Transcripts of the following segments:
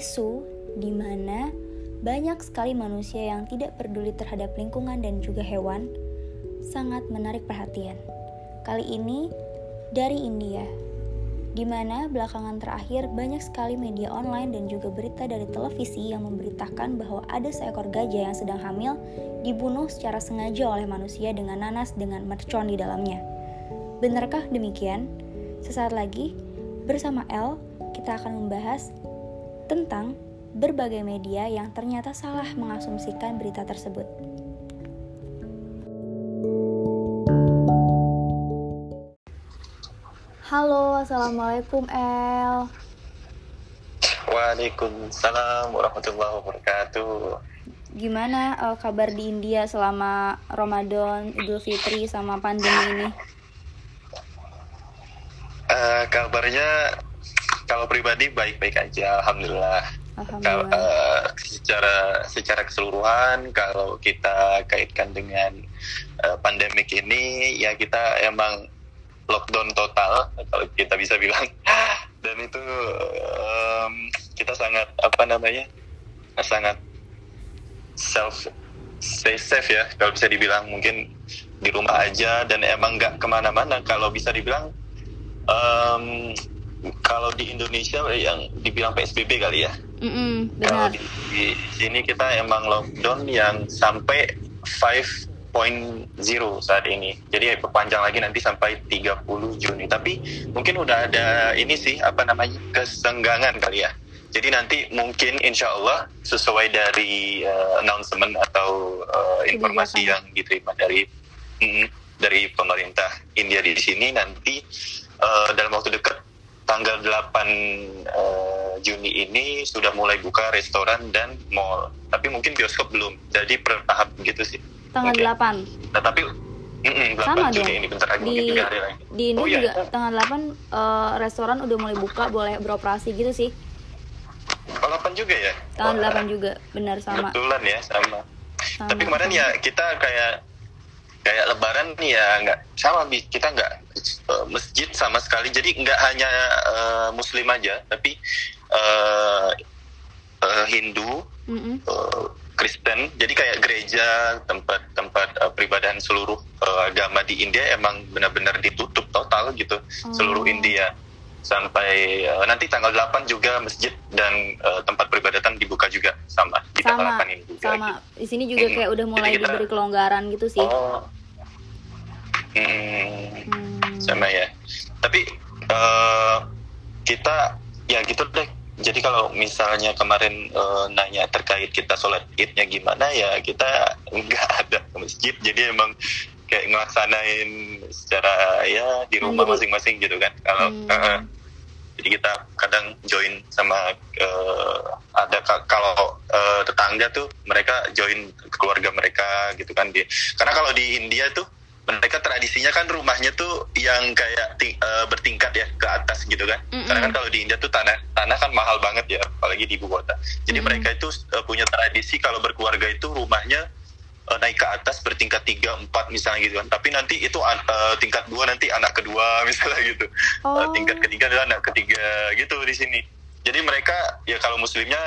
isu di mana banyak sekali manusia yang tidak peduli terhadap lingkungan dan juga hewan sangat menarik perhatian. Kali ini dari India, di mana belakangan terakhir banyak sekali media online dan juga berita dari televisi yang memberitakan bahwa ada seekor gajah yang sedang hamil dibunuh secara sengaja oleh manusia dengan nanas dengan mercon di dalamnya. Benarkah demikian? Sesaat lagi, bersama El, kita akan membahas tentang berbagai media yang ternyata salah mengasumsikan berita tersebut. Halo, assalamualaikum El. Waalaikumsalam warahmatullahi wabarakatuh. Gimana uh, kabar di India selama Ramadan, Idul Fitri, sama pandemi ini? Uh, kabarnya kalau pribadi baik-baik aja, alhamdulillah. Kalau uh, secara secara keseluruhan kalau kita kaitkan dengan uh, pandemik ini ya kita emang lockdown total kalau kita bisa bilang. Dan itu um, kita sangat apa namanya sangat self stay safe ya kalau bisa dibilang. Mungkin di rumah aja dan emang nggak ke mana-mana. Kalau bisa dibilang um, kalau di Indonesia yang dibilang PSBB kali ya. Mm-mm, Kalau di, di sini kita emang lockdown yang sampai 5.0 saat ini. Jadi perpanjang lagi nanti sampai 30 Juni. Tapi mungkin udah ada ini sih apa namanya kesenggangan kali ya. Jadi nanti mungkin insya Allah sesuai dari uh, announcement atau uh, informasi yang diterima dari mm, dari pemerintah India di sini nanti uh, dalam waktu dekat tanggal 8 uh, Juni ini sudah mulai buka restoran dan mall. Tapi mungkin bioskop belum. Jadi per tahap gitu sih. Tanggal mungkin. 8. Nah, tapi mm -mm, 8 Sama Juni dong. ini bentar lagi di, mungkin 3 hari lagi. Di Indo oh, juga iya. tanggal 8 uh, restoran udah mulai buka, boleh beroperasi gitu sih. Oh, 8 juga ya? Tanggal Wah, 8 juga, benar sama. Kebetulan ya sama. sama Tapi kemarin sama. ya kita kayak kayak lebaran ya nggak sama kita nggak uh, masjid sama sekali jadi nggak hanya uh, muslim aja tapi uh, uh, Hindu Mm-mm. uh, Kristen jadi kayak gereja tempat-tempat uh, peribadahan seluruh uh, agama di India emang benar-benar ditutup total gitu seluruh Oh. India sampai uh, nanti tanggal 8 juga masjid dan uh, tempat peribadatan dibuka juga sama di tanggal sama 8 ini juga sama di sini juga Hmm. kayak udah mulai Jadi kita- diberi kelonggaran gitu sih Oh. Hmm, Hmm. sama ya. Tapi eh, kita ya gitu deh. Jadi kalau misalnya kemarin eh, nanya terkait kita sholat idnya gimana ya kita nggak ada ke masjid. Jadi emang kayak ngelaksanain secara ya di rumah masing-masing gitu kan. Kalau Hmm. eh, jadi kita kadang join sama eh, ada ka- kalau eh, tetangga tuh mereka join keluarga mereka gitu kan di karena kalau di India tuh mereka tradisinya kan rumahnya tuh yang kayak ti- eh, bertingkat ya ke atas gitu kan Mm-mm. karena kan kalau di India tuh tanah tanah kan mahal banget ya apalagi di ibu kota jadi Mm-mm. mereka itu eh, punya tradisi kalau berkeluarga itu rumahnya eh, naik ke atas bertingkat tiga empat misalnya gitu kan tapi nanti itu eh, tingkat dua nanti anak kedua misalnya gitu Oh. Uh, tingkat ketiga adalah anak ketiga gitu di sini. Jadi mereka ya kalau muslimnya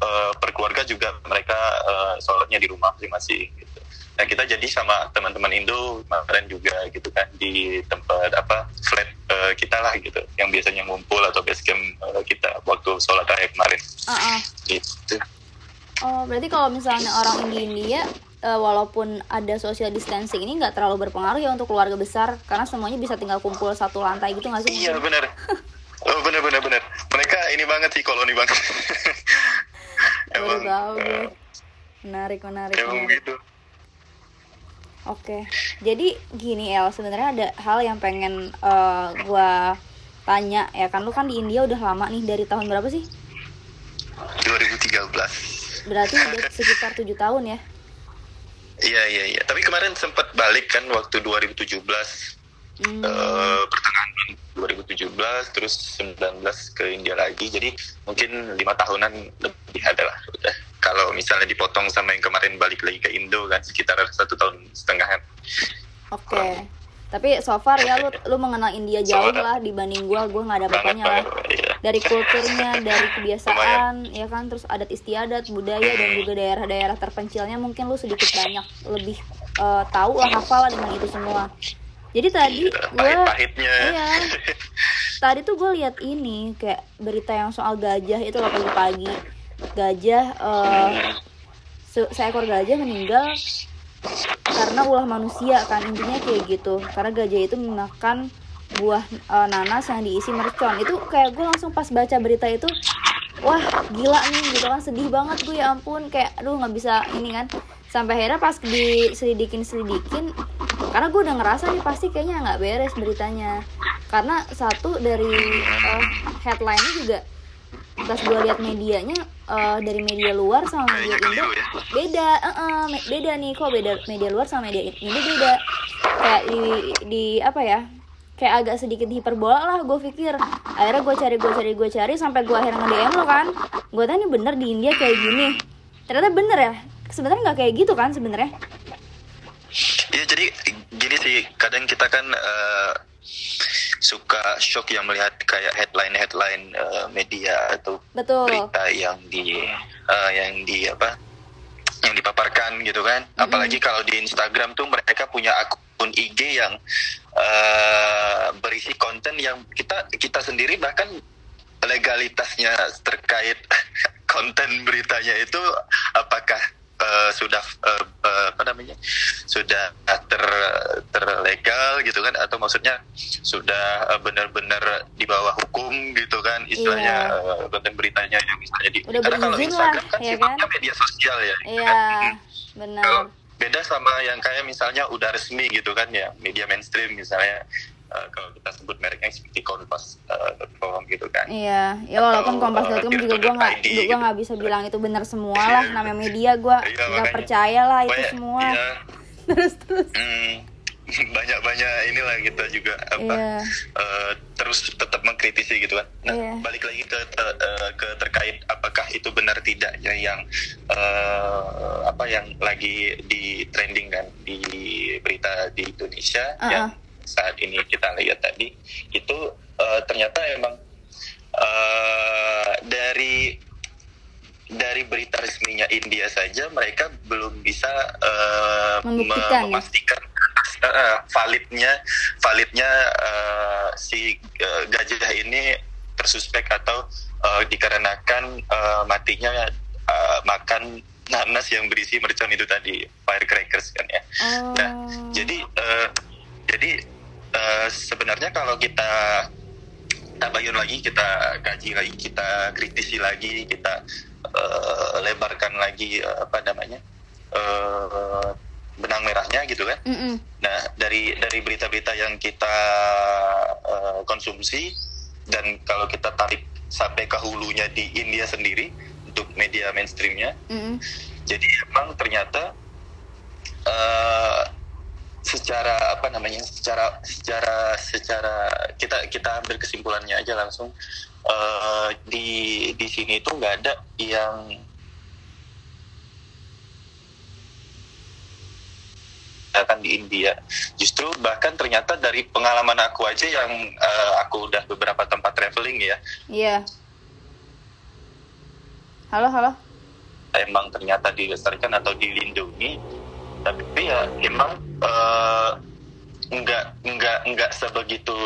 uh, per keluarga juga mereka uh, sholatnya di rumah masing-masing gitu. Nah kita jadi sama teman-teman Indo kemarin juga gitu kan di tempat apa flat uh, kita lah gitu yang biasanya ngumpul atau base camp uh, kita waktu sholat tarawih kemarin Ah, ah. gitu. oh berarti kalau misalnya orang di India eh, walaupun ada social distancing ini nggak terlalu berpengaruh ya untuk keluarga besar karena semuanya bisa tinggal kumpul satu lantai gitu nggak sih Iya benar. Oh benar benar benar. Mereka ini banget sih koloni banget. baru tahu uh, gue menarik menarik, emang menarik. gitu. Oke, jadi gini El, sebenarnya ada hal yang pengen eh, gua tanya ya kan lu kan di India udah lama nih dari tahun berapa sih? 2013. Berarti udah sekitar tujuh tahun ya? Iya iya iya. Tapi kemarin sempat balik kan waktu 2017 Hmm, eh, pertengahan 2017 terus 19 ke India lagi. Jadi mungkin lima tahunan lebih ada lah. Udah. Kalau misalnya dipotong sama yang kemarin balik lagi ke Indo kan sekitar satu tahun setengahan. Oke. Tapi so far ya lu lu mengenal India jauh So lah dibanding gua, gua nggak ada apa-apanya lah. Iya. dari kulturnya dari kebiasaan ya kan? Terus adat istiadat budaya dan juga daerah-daerah terpencilnya mungkin lu sedikit banyak lebih uh, tahu lah hafal lah dengan itu semua. Jadi tadi Iya, gue pahit-pahitnya. iya. Tadi tuh gue lihat ini kayak berita yang soal gajah itu loh pagi-pagi. Gajah uh, se- seekor gajah meninggal karena ulah manusia kan. Intinya kayak gitu. Karena gajah itu memakan buah uh, nanas yang diisi mercon. Itu kayak gue langsung pas baca berita itu wah gila nih gitu kan. Sedih banget gue ya ampun. Kayak aduh nggak bisa ini kan. Sampai akhirnya pas diselidikin selidikin karena gue udah ngerasa nih pasti kayaknya nggak beres beritanya. Karena satu dari uh, headline-nya juga pas gue lihat medianya uh, dari media luar sama media Kayaknya Indo ya. beda uh -uh, beda nih kok beda media luar sama media Indo beda. Kayak di di apa ya kayak agak sedikit hiperbola lah gue pikir. Akhirnya gue cari gue cari gue cari sampai gue akhirnya DM lo kan. Gue tanya bener di India kayak gini? Ternyata bener ya. Sebenarnya nggak kayak gitu kan sebenarnya. Iya jadi gini sih kadang kita kan eh, suka shock yang melihat kayak headline headline media atau betul. berita yang di eh, yang di apa yang dipaparkan gitu kan. Apalagi kalau di Instagram tuh mereka punya akun IG yang eh, berisi konten yang kita kita sendiri bahkan legalitasnya terkait konten beritanya itu apakah eh, sudah eh, eh, apa namanya sudah ter terlegal gitu kan atau maksudnya sudah eh, benar-benar di bawah hukum gitu kan istilahnya Iya. eh, konten beritanya yang misalnya di Udah karena kalau Instagram lah, kan ya sifatnya kan? media sosial ya gitu iya kan. benar beda sama yang kayak misalnya udah resmi gitu kan ya media mainstream misalnya eh, kalau kita sebut mereknya seperti Kompas.com gitu kan Iya, ya walaupun kompas.com eh, juga gue nggak gue gitu. nggak bisa bilang itu benar semua lah Iya. namanya media gue Iya, nggak percaya lah itu Banyak- semua iya, terus terus hmm, banyak-banyak inilah kita juga apa Iya. eh, terus tetap mengkritisi gitu kan. Nah, Iya. balik lagi ke, te- eh, ke terkait apakah itu benar tidaknya yang eh, apa yang lagi di trending kan di berita di Indonesia Uh-uh. yang saat ini kita lihat tadi itu eh, ternyata emang eh, dari dari berita resminya India saja mereka belum bisa eh, Membuktikan, ya? memastikan eh, validnya validnya eh, si eh, gajah ini tersuspek atau eh, dikarenakan eh, matinya eh, makan nanas yang berisi mercon itu tadi firecrackers kan ya. oh Nah, jadi eh, jadi eh, sebenarnya kalau kita tabayun lagi, kita kaji lagi, kita kritisi lagi, kita eh, lebarkan lagi eh, apa namanya eh, benang merahnya gitu kan. Mm-mm. Nah, dari dari berita-berita yang kita eh, konsumsi dan kalau kita tarik sampai ke hulunya di India sendiri untuk media mainstreamnya, Mm-mm. jadi emang ternyata eh, secara apa namanya, secara secara secara kita kita ambil kesimpulannya aja langsung. Eh, di di sini itu nggak ada yang kan di India. Justru bahkan ternyata dari pengalaman aku aja yang eh, aku udah beberapa tempat traveling ya, iya. Halo halo. Emang ternyata dilestarikan atau dilindungi tapi ya emang eh, nggak nggak nggak sebegitu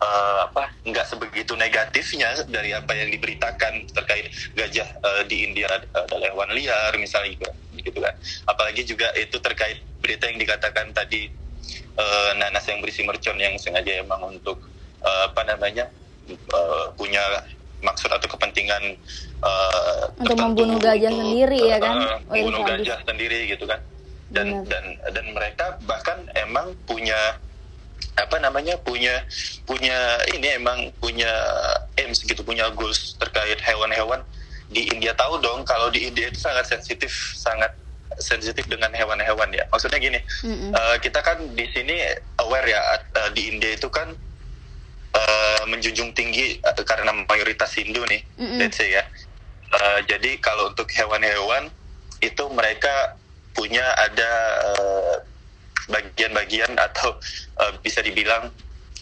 eh, apa nggak sebegitu negatifnya dari apa yang diberitakan terkait gajah eh, di India adalah hewan liar misalnya juga gitu kan. Apalagi juga itu terkait berita yang dikatakan tadi eh, nanas yang berisi mercon yang sengaja emang untuk eh, apa namanya eh, punya maksud atau kepentingan eh, Untuk tertentu membunuh gajah untuk, sendiri ya kan? ini membunuh gajah sendiri gitu kan dan Benar. dan dan mereka bahkan emang punya apa namanya punya punya ini emang punya aims gitu punya goals terkait hewan-hewan di India tahu dong kalau di India itu sangat sensitif sangat sensitif dengan hewan-hewan ya maksudnya gini Mm-mm. eh, kita kan di sini aware ya eh, di India itu kan eh, menjunjung tinggi eh, karena mayoritas Hindu nih Mm-mm. let's say ya Eh, jadi kalau untuk hewan-hewan itu mereka punya ada eh, bagian-bagian atau eh, bisa dibilang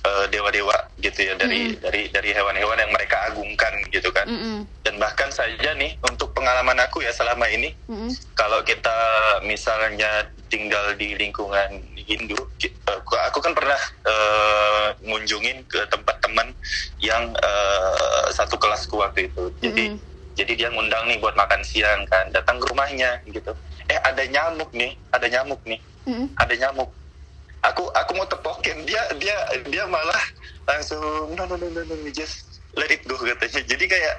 uh, dewa-dewa gitu ya dari mm-hmm. dari dari hewan-hewan yang mereka agungkan gitu kan mm-hmm. dan bahkan saja nih untuk pengalaman aku ya selama ini mm-hmm. kalau kita misalnya tinggal di lingkungan Hindu uh, aku kan pernah uh, ngunjungin ke tempat teman yang uh, satu kelasku waktu itu jadi mm-hmm. jadi dia ngundang nih buat makan siang kan datang ke rumahnya gitu eh ada nyamuk nih ada nyamuk nih. Mm-hmm. ada nyamuk. Aku aku mau tepokin. Dia dia dia malah langsung no no no no, no just let it go katanya. Jadi kayak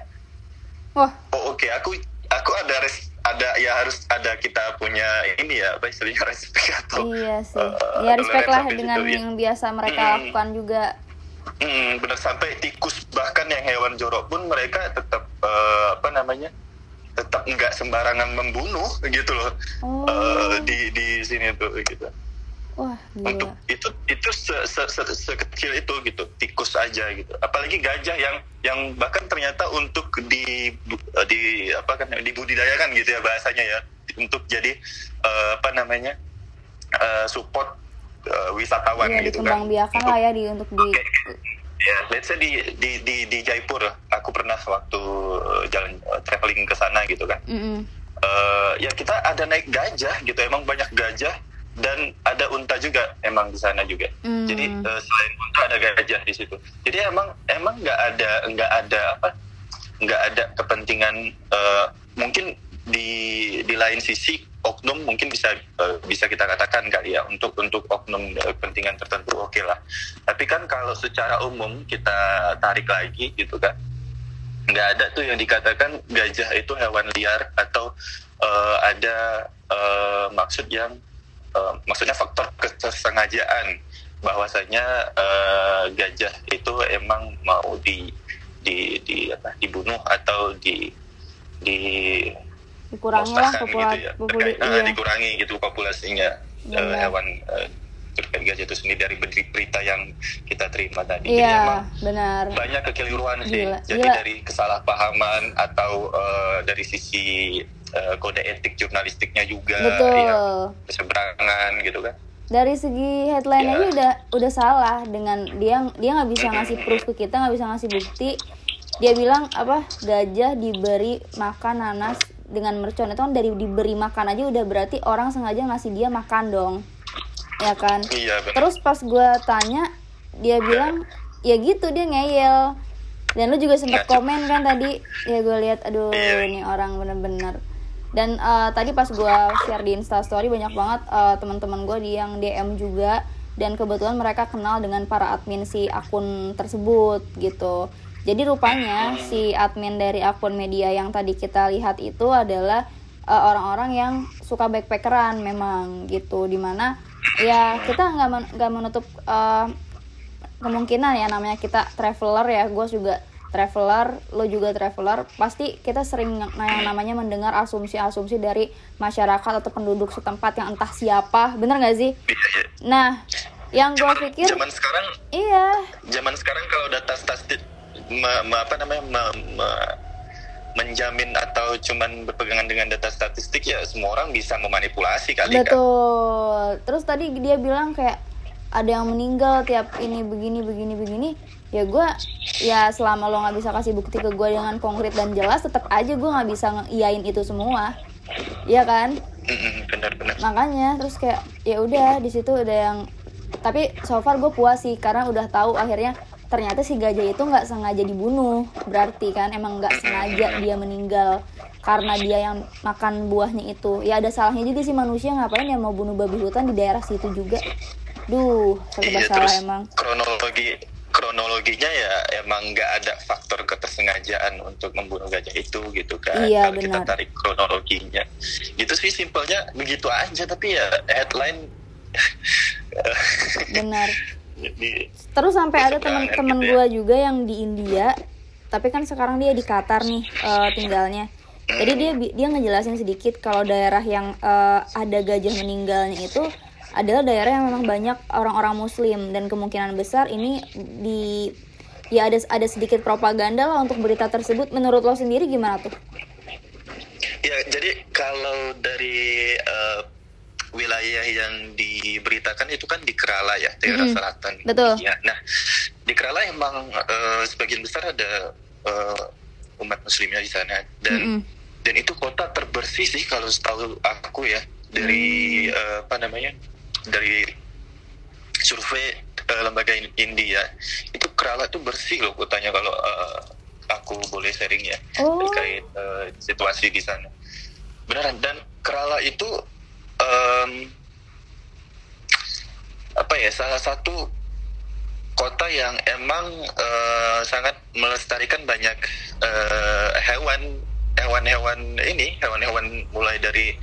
wah. Oh oke okay. aku aku ada res, ada ya harus ada kita punya ini ya apa istilahnya respect atau iya sih. uh, ya respect lah dengan itu, ya. yang biasa mereka hmm, lakukan juga. Hmm, benar sampai tikus bahkan yang hewan jorok pun mereka tetap uh, apa namanya tetap nggak sembarangan membunuh gitu loh oh. uh, di di sini tuh gitu Wah, gila. Untuk itu itu se, se, se, sekecil itu gitu, tikus aja gitu. Apalagi gajah yang yang bahkan ternyata untuk di di apa kan dibudidayakan gitu ya bahasanya ya untuk jadi uh, apa namanya uh, support uh, wisatawan iya, gitu kan. biakan lah ya di untuk di Ya, let's say di di di di Jaipur, aku pernah waktu jalan uh, traveling ke sana gitu kan. Mm -hmm. uh, ya kita ada naik gajah gitu, emang banyak gajah dan ada unta juga emang di sana juga. Mm. Jadi uh, selain unta ada gajah di situ. Jadi emang emang nggak ada nggak ada apa nggak ada kepentingan uh, mungkin di di lain sisi oknum mungkin bisa uh, bisa kita katakan kali ya untuk untuk oknum uh, kepentingan tertentu oke okay lah. Tapi kan kalau secara umum kita tarik lagi gitu kan nggak ada tuh yang dikatakan gajah itu hewan liar atau uh, ada uh, maksud yang uh, maksudnya faktor kesengajaan bahwasanya uh, gajah itu emang mau di di di apa dibunuh atau di di dikurangi lah popula gitu ya. populi, iya. dikurangi gitu populasinya uh, hewan uh, terkait gajah itu sendiri dari berita yang kita terima tadi. Iya, benar. Banyak kekeliruan sih. Gila. Jadi Gila. dari kesalahpahaman atau uh, dari sisi uh, kode etik jurnalistiknya juga Betul. ya keseberangan gitu kan dari segi headline aja ya. udah udah salah dengan dia dia nggak bisa ngasih proof ke kita nggak bisa ngasih bukti dia bilang apa gajah diberi makan nanas dengan mercon itu kan dari diberi makan aja udah berarti orang sengaja ngasih dia makan dong. Ya kan? Iya, terus pas gue tanya dia bilang ya gitu dia ngeyel. Dan lu juga sempet komen kan tadi ya gue lihat aduh iya. ini orang bener-bener. Dan uh, tadi pas gue share di instastory banyak banget uh, teman-teman gue di yang dm juga dan kebetulan mereka kenal dengan para admin si akun tersebut gitu jadi rupanya si admin dari akun media yang tadi kita lihat itu adalah orang eh, orang-orang yang suka backpackeran memang gitu. Di mana ya kita nggak men nggak menutup uh, kemungkinan ya namanya kita traveler ya. Gue juga traveler, lo juga traveler, pasti kita sering yang namanya mendengar asumsi-asumsi dari masyarakat atau penduduk setempat yang entah siapa, bener gak sih? Nah, yang gue pikir, zaman sekarang, iya, zaman sekarang kalau data statistik, me, me, apa namanya, me, me, menjamin atau cuman berpegangan dengan data statistik ya semua orang bisa memanipulasi kali kan? Betul. kan. Terus tadi dia bilang kayak ada yang meninggal tiap ini begini begini begini ya gue ya selama lo nggak bisa kasih bukti ke gue dengan konkret dan jelas tetap aja gue nggak bisa ngiyain itu semua Iya kan benar-benar makanya terus kayak ya udah di situ ada yang tapi so far gue puas sih karena udah tahu akhirnya ternyata si gajah itu nggak sengaja dibunuh. Berarti kan emang nggak sengaja dia meninggal karena dia yang makan buahnya itu. Ya ada salahnya juga sih manusia ngapain ya mau bunuh babi hutan di daerah situ juga. Duh serba iya, salah emang. kronologi kronologinya ya emang nggak ada faktor ketersengajaan untuk membunuh gajah itu gitu kan. Iya, kalau kita tarik kronologinya. Gitu sih simpelnya begitu aja tapi ya headline benar Jadi, terus sampai ada teman-teman gitu ya. gue juga yang di India tapi kan sekarang dia di Qatar nih uh, tinggalnya jadi dia dia ngejelasin sedikit kalau daerah yang uh, ada gajah meninggalnya itu adalah daerah yang memang banyak orang-orang muslim dan kemungkinan besar ini di ya ada ada sedikit propaganda lah untuk berita tersebut menurut lo sendiri gimana tuh? Ya jadi kalau dari uh, wilayah yang diberitakan itu kan di Kerala ya daerah mm -hmm. selatan. Betul. Ya, nah di Kerala emang uh, sebagian besar ada uh, umat muslimnya di sana dan mm -hmm. dan itu kota terbersih sih kalau setahu aku ya dari mm. uh, apa namanya dari survei uh, lembaga India itu Kerala itu bersih loh kotanya kalau uh, aku boleh sharing ya oh. terkait uh, situasi di sana beneran dan Kerala itu um, apa ya salah satu kota yang emang uh, sangat melestarikan banyak uh, hewan hewan-hewan ini hewan-hewan mulai dari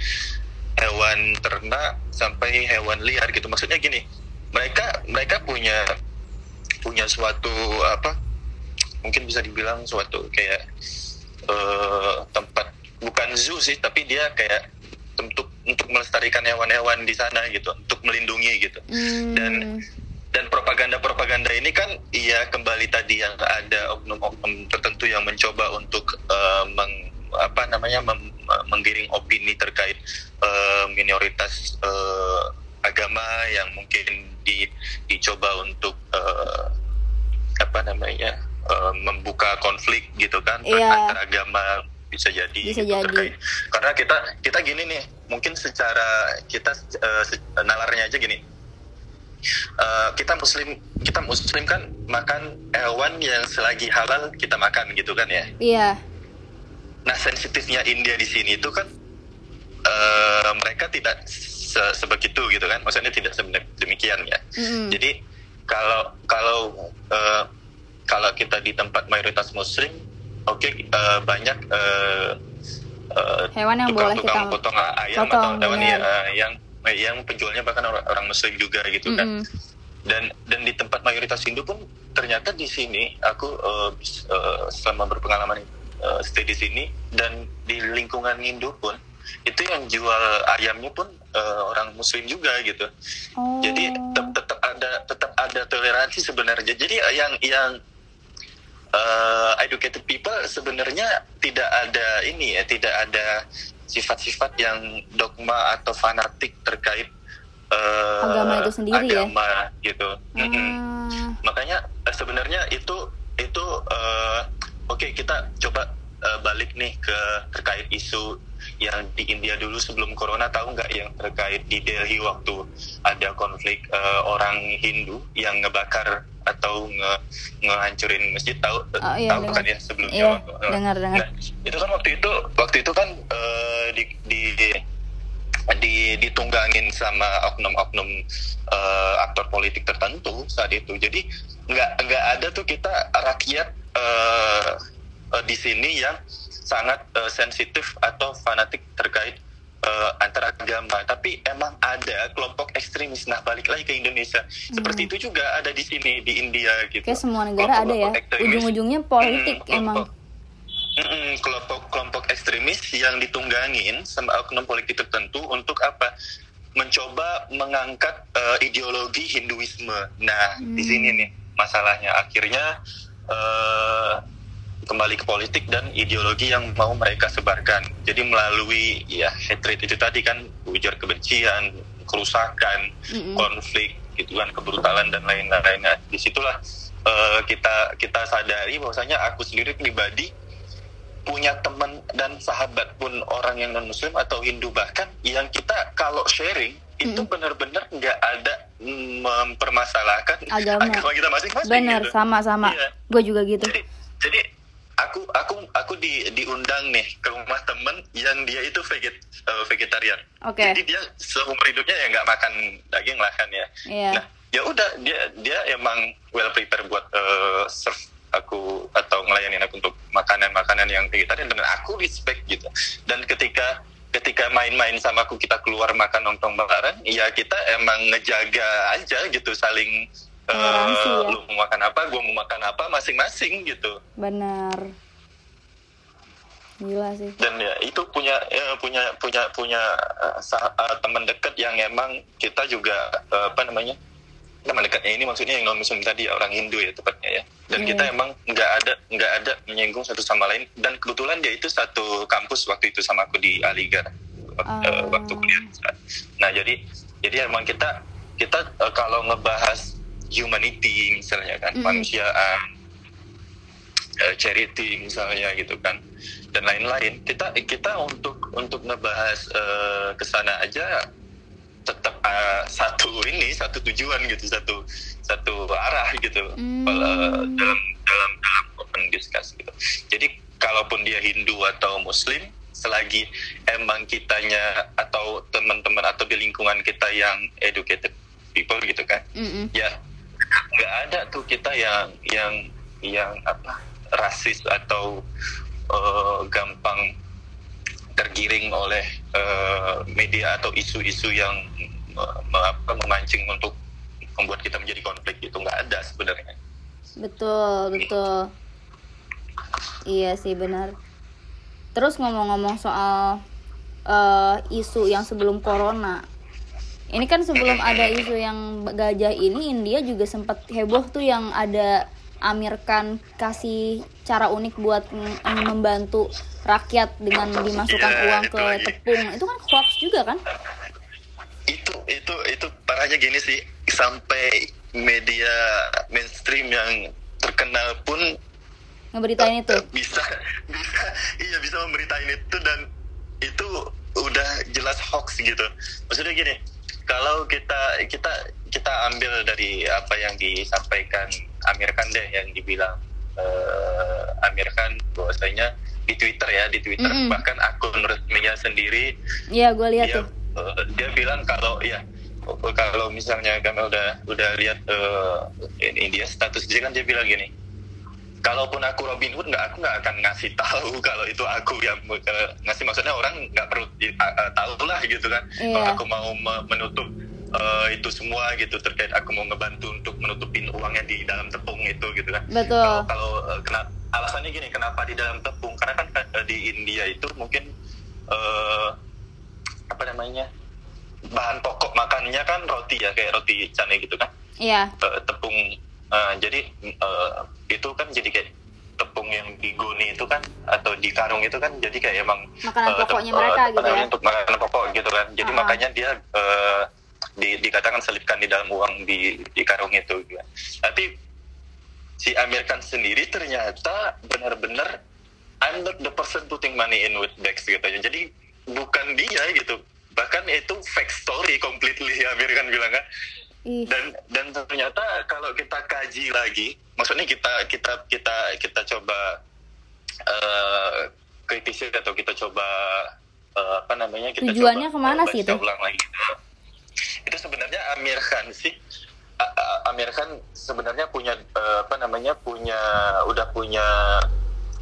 hewan ternak sampai hewan liar gitu. Maksudnya gini mereka mereka punya punya suatu apa mungkin bisa dibilang suatu kayak uh, tempat bukan zoo sih tapi dia kayak untuk untuk melestarikan hewan-hewan di sana gitu untuk melindungi gitu hmm. dan dan propaganda-propaganda ini kan iya kembali tadi yang ada oknum-oknum tertentu yang mencoba untuk uh, meng, apa namanya mem, menggiring opini terkait uh, minoritas uh, agama yang mungkin di, dicoba untuk uh, apa namanya uh, membuka konflik gitu kan yeah. antar agama bisa jadi bisa gitu, jadi. terkait karena kita kita gini nih mungkin secara kita uh, nalarnya aja gini. Uh, kita muslim kita muslim kan makan hewan yang selagi halal kita makan gitu kan ya? Iya. Nah sensitifnya India di sini itu kan uh, mereka tidak se sebegitu gitu kan? Maksudnya tidak demikian ya? Mm. jadi kalau kalau uh, kalau kita di tempat mayoritas muslim oke okay, uh, banyak uh, uh, hewan yang tukang, boleh tukang kita potong ayam potong, atau hewan ya, yang yang penjualnya bahkan orang, orang Muslim juga gitu mm -hmm. kan dan dan di tempat mayoritas Hindu pun ternyata di sini aku uh, uh, selama berpengalaman uh, stay di sini dan di lingkungan Hindu pun itu yang jual ayamnya pun uh, orang Muslim juga gitu oh. jadi tetap tetap ada tetap ada toleransi sebenarnya jadi yang yang uh, educated people sebenarnya tidak ada ini ya tidak ada sifat-sifat yang dogma atau fanatik terkait uh, agama itu sendiri ya? agama, ya gitu hmm. hmm. makanya uh, sebenarnya itu itu uh, oke okay, kita coba uh, balik nih ke terkait isu yang di India dulu sebelum corona tahu nggak yang terkait di Delhi waktu ada konflik uh, orang Hindu yang ngebakar atau nge ngehancurin masjid tahu oh, iya, tahu kan ya sebelumnya iya, waktu, dengar dengar. Nah, itu kan waktu itu waktu itu kan uh, di, di di ditunggangin sama oknum-oknum uh, aktor politik tertentu saat itu. Jadi nggak nggak ada tuh kita rakyat uh, uh, di sini yang sangat uh, sensitif atau fanatik terkait uh, antara agama tapi emang ada kelompok ekstremis. Nah balik lagi ke Indonesia. Hmm. seperti itu juga ada di sini di India gitu. Kayak semua negara kelompok, ada ya? ujung-ujungnya politik hmm, emang. kelompok kelompok ekstremis yang ditunggangin sama oknum politik tertentu untuk apa? Mencoba mengangkat uh, ideologi Hinduisme. Nah hmm. di sini nih masalahnya. Akhirnya uh, kembali ke politik dan ideologi yang mau mereka sebarkan. Jadi melalui ya hatred itu tadi kan ujar kebencian, kerusakan, mm-hmm. konflik, gitu kan kebrutalan dan lain-lain. Nah, di situlah uh, kita kita sadari bahwasanya aku sendiri pribadi punya teman dan sahabat pun orang yang non muslim atau Hindu bahkan yang kita kalau sharing itu mm-hmm. benar-benar nggak ada mempermasalahkan agama, agama kita masing-masing. Benar, gitu. sama-sama. Iya. Gue juga gitu. Jadi, jadi aku aku aku di diundang nih ke rumah temen yang dia itu veget uh, vegetarian. Okay. Jadi dia seumur hidupnya ya nggak makan daging lah kan ya. Yeah. Nah ya udah dia dia emang well prepare buat uh, serve aku atau ngelayanin aku untuk makanan-makanan yang vegetarian dan aku respect gitu. Dan ketika ketika main-main sama aku kita keluar makan nongkrong bareng, ya kita emang ngejaga aja gitu saling uh, ya. lu mau makan apa gue mau makan apa masing-masing gitu benar gila sih dan ya itu punya ya, punya punya punya uh, uh, teman dekat yang emang kita juga uh, apa namanya teman dekatnya ini maksudnya yang non muslim tadi orang Hindu ya tepatnya ya dan yeah. kita emang nggak ada nggak ada menyinggung satu sama lain dan kebetulan dia itu satu kampus waktu itu sama aku di Aligar waktu, uh. waktu kuliah nah jadi jadi emang kita kita uh, kalau ngebahas humanity misalnya kan, manusiaan, uh, charity misalnya gitu kan, dan lain-lain. Kita kita untuk untuk ngebahas uh, ke sana aja tetap uh, satu ini satu tujuan gitu satu satu arah gitu mm. dalam dalam dalam open discuss gitu jadi kalaupun dia Hindu atau Muslim selagi emang kitanya atau teman-teman atau di lingkungan kita yang educated people gitu kan mm -hmm. ya nggak ada tuh kita yang yang yang apa rasis atau uh, gampang tergiring oleh uh, media atau isu-isu yang uh, apa, memancing untuk membuat kita menjadi konflik itu nggak ada sebenarnya. Betul betul. Iya sih benar. Terus ngomong-ngomong soal uh, isu yang sebelum corona ini kan sebelum ada isu yang gajah ini India juga sempat heboh tuh yang ada Amir Khan kasih cara unik buat membantu rakyat dengan dimasukkan ya, uang ke lagi. tepung. Itu kan hoax juga kan? Itu itu itu parahnya gini sih. Sampai media mainstream yang terkenal pun ngeberitain itu? bisa bisa iya bisa memberitain itu dan itu udah jelas hoax gitu. Maksudnya gini kalau kita kita kita ambil dari apa yang disampaikan Amir Khan deh yang dibilang uh, Amir Khan bahwasanya di Twitter ya di Twitter mm -hmm. bahkan akun resminya sendiri Iya gue lihat dia, tuh uh, dia bilang kalau ya kalau misalnya kami udah udah lihat uh, ini dia status dia kan dia bilang gini kalaupun aku Robin Hood nggak aku nggak akan ngasih tahu kalau itu aku yang ngasih. Maksudnya orang nggak perlu uh, tahu lah gitu kan. Yeah. kalau aku mau menutup uh, itu semua gitu terkait aku mau ngebantu untuk menutupin uangnya di dalam tepung itu gitu kan. Betul. Kalau, kalau uh, kenapa alasannya gini kenapa di dalam tepung? Karena kan uh, di India itu mungkin uh, apa namanya bahan pokok makannya kan roti ya kayak roti cane gitu kan. Iya. Yeah. uh, tepung uh, jadi uh, itu kan jadi kayak tepung yang di goni itu kan atau di karung itu kan jadi kayak emang makanan uh, pokoknya mereka uh, gitu ya untuk makanan pokok gitu kan jadi uh -huh. makanya dia uh, di, dikatakan selipkan di dalam uang di, di karung itu gitu. Kan. tapi si Amir Khan sendiri ternyata benar-benar I'm not the person putting money in with bags gitu jadi bukan dia gitu bahkan itu fake story completely Amir Khan bilang kan dan dan ternyata kalau kita kaji lagi maksudnya kita kita kita kita coba uh, kritisi atau kita coba uh, apa namanya kita tujuannya coba, ke mana sih itu? ulang lagi. Itu sebenarnya Amir Khan sih. Amir Khan sebenarnya punya uh, apa namanya punya udah punya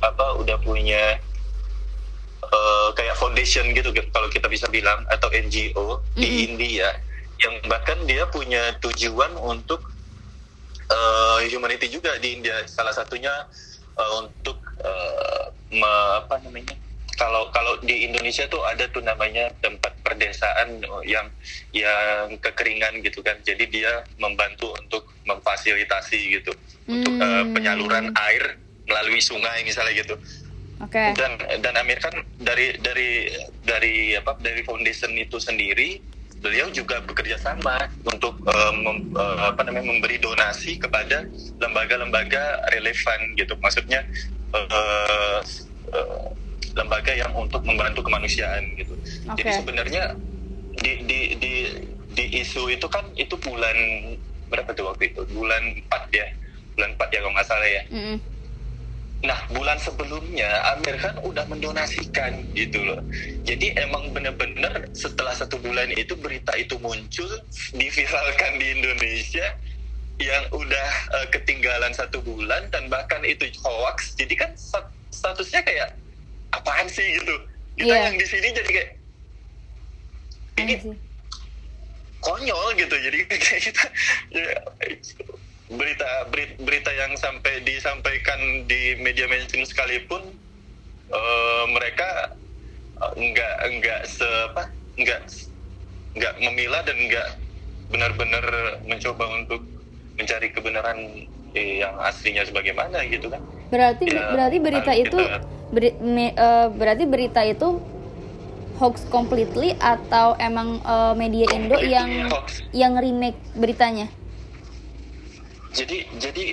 apa udah punya uh, kayak foundation gitu kalau kita bisa bilang atau NGO mm -hmm. di India yang bahkan dia punya tujuan untuk uh, humanity juga di India salah satunya uh, untuk uh, me, apa namanya kalau kalau di Indonesia tuh ada tuh namanya tempat perdesaan yang yang kekeringan gitu kan jadi dia membantu untuk memfasilitasi gitu hmm. untuk uh, penyaluran air melalui sungai misalnya gitu Okay. Dan dan Amir kan dari dari dari apa dari foundation itu sendiri beliau juga bekerja sama untuk uh, mem, uh, apa namanya memberi donasi kepada lembaga-lembaga relevan gitu. Maksudnya uh, uh, lembaga yang untuk membantu kemanusiaan gitu. Okay. jadi sebenarnya di, di di di isu itu kan itu bulan berapa tuh waktu itu? Bulan 4 ya? Bulan 4 ya kalau nggak salah ya. Mm -hmm Nah, bulan sebelumnya Amir Khan udah mendonasikan gitu loh. Jadi emang bener-bener setelah satu bulan itu berita itu muncul, diviralkan di Indonesia yang udah uh, ketinggalan satu bulan dan bahkan itu hoax. Jadi kan statusnya kayak apaan sih gitu. Kita yeah. yang di sini jadi kayak ini konyol gitu. Jadi kayak kita ya, berita berita yang sampai disampaikan di media mainstream sekalipun uh, mereka uh, nggak nggak se apa nggak nggak memilah dan nggak benar-benar mencoba untuk mencari kebenaran eh, yang aslinya sebagaimana gitu kan. Berarti ya, berarti berita itu beri, me, uh, berarti berita itu hoax completely atau emang uh, media Indo yang hoax. yang remake beritanya jadi jadi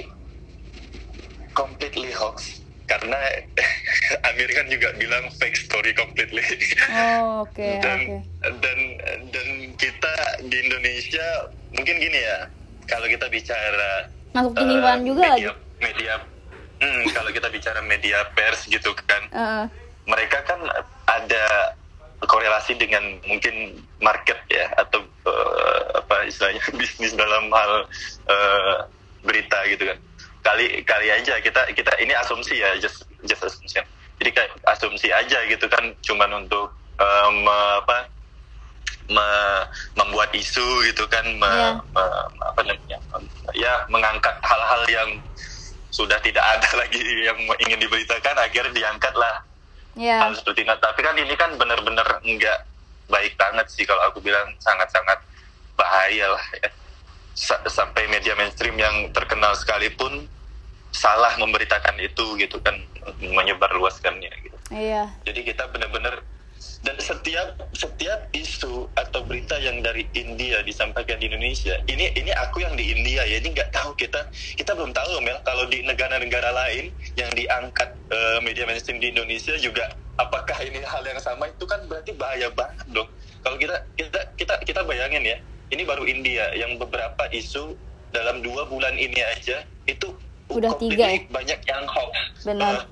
completely hoax karena Amir kan juga bilang fake story completely. Oh, oke. Okay, dan okay. dan dan kita di Indonesia mungkin gini ya, kalau kita bicara masuk penipuan uh, juga media, lagi. Media, hmm, kalau kita bicara media pers gitu kan, uh. mereka kan ada korelasi dengan mungkin market ya atau uh, apa istilahnya bisnis dalam hal uh, berita gitu kan kali kali aja kita kita ini asumsi ya just just assumption jadi kayak asumsi aja gitu kan cuman untuk um, apa me, membuat isu gitu kan me, yeah. me, apa namanya ya mengangkat hal-hal yang sudah tidak ada lagi yang ingin diberitakan agar diangkat lah yeah. hal seperti itu tapi kan ini kan benar-benar enggak baik banget sih kalau aku bilang sangat-sangat bahaya lah ya sampai media mainstream yang terkenal sekalipun salah memberitakan itu gitu kan menyebar luaskannya gitu. Iya. Jadi kita benar-benar dan setiap setiap isu atau berita yang dari India disampaikan di Indonesia ini ini aku yang di India ya ini nggak tahu kita kita belum tahu Mel kalau di negara-negara lain yang diangkat uh, media mainstream di Indonesia juga apakah ini hal yang sama itu kan berarti bahaya banget dong kalau kita kita kita kita bayangin ya ini baru India. Yang beberapa isu dalam dua bulan ini aja itu udah tiga ya? banyak yang hoax. Benar. Uh,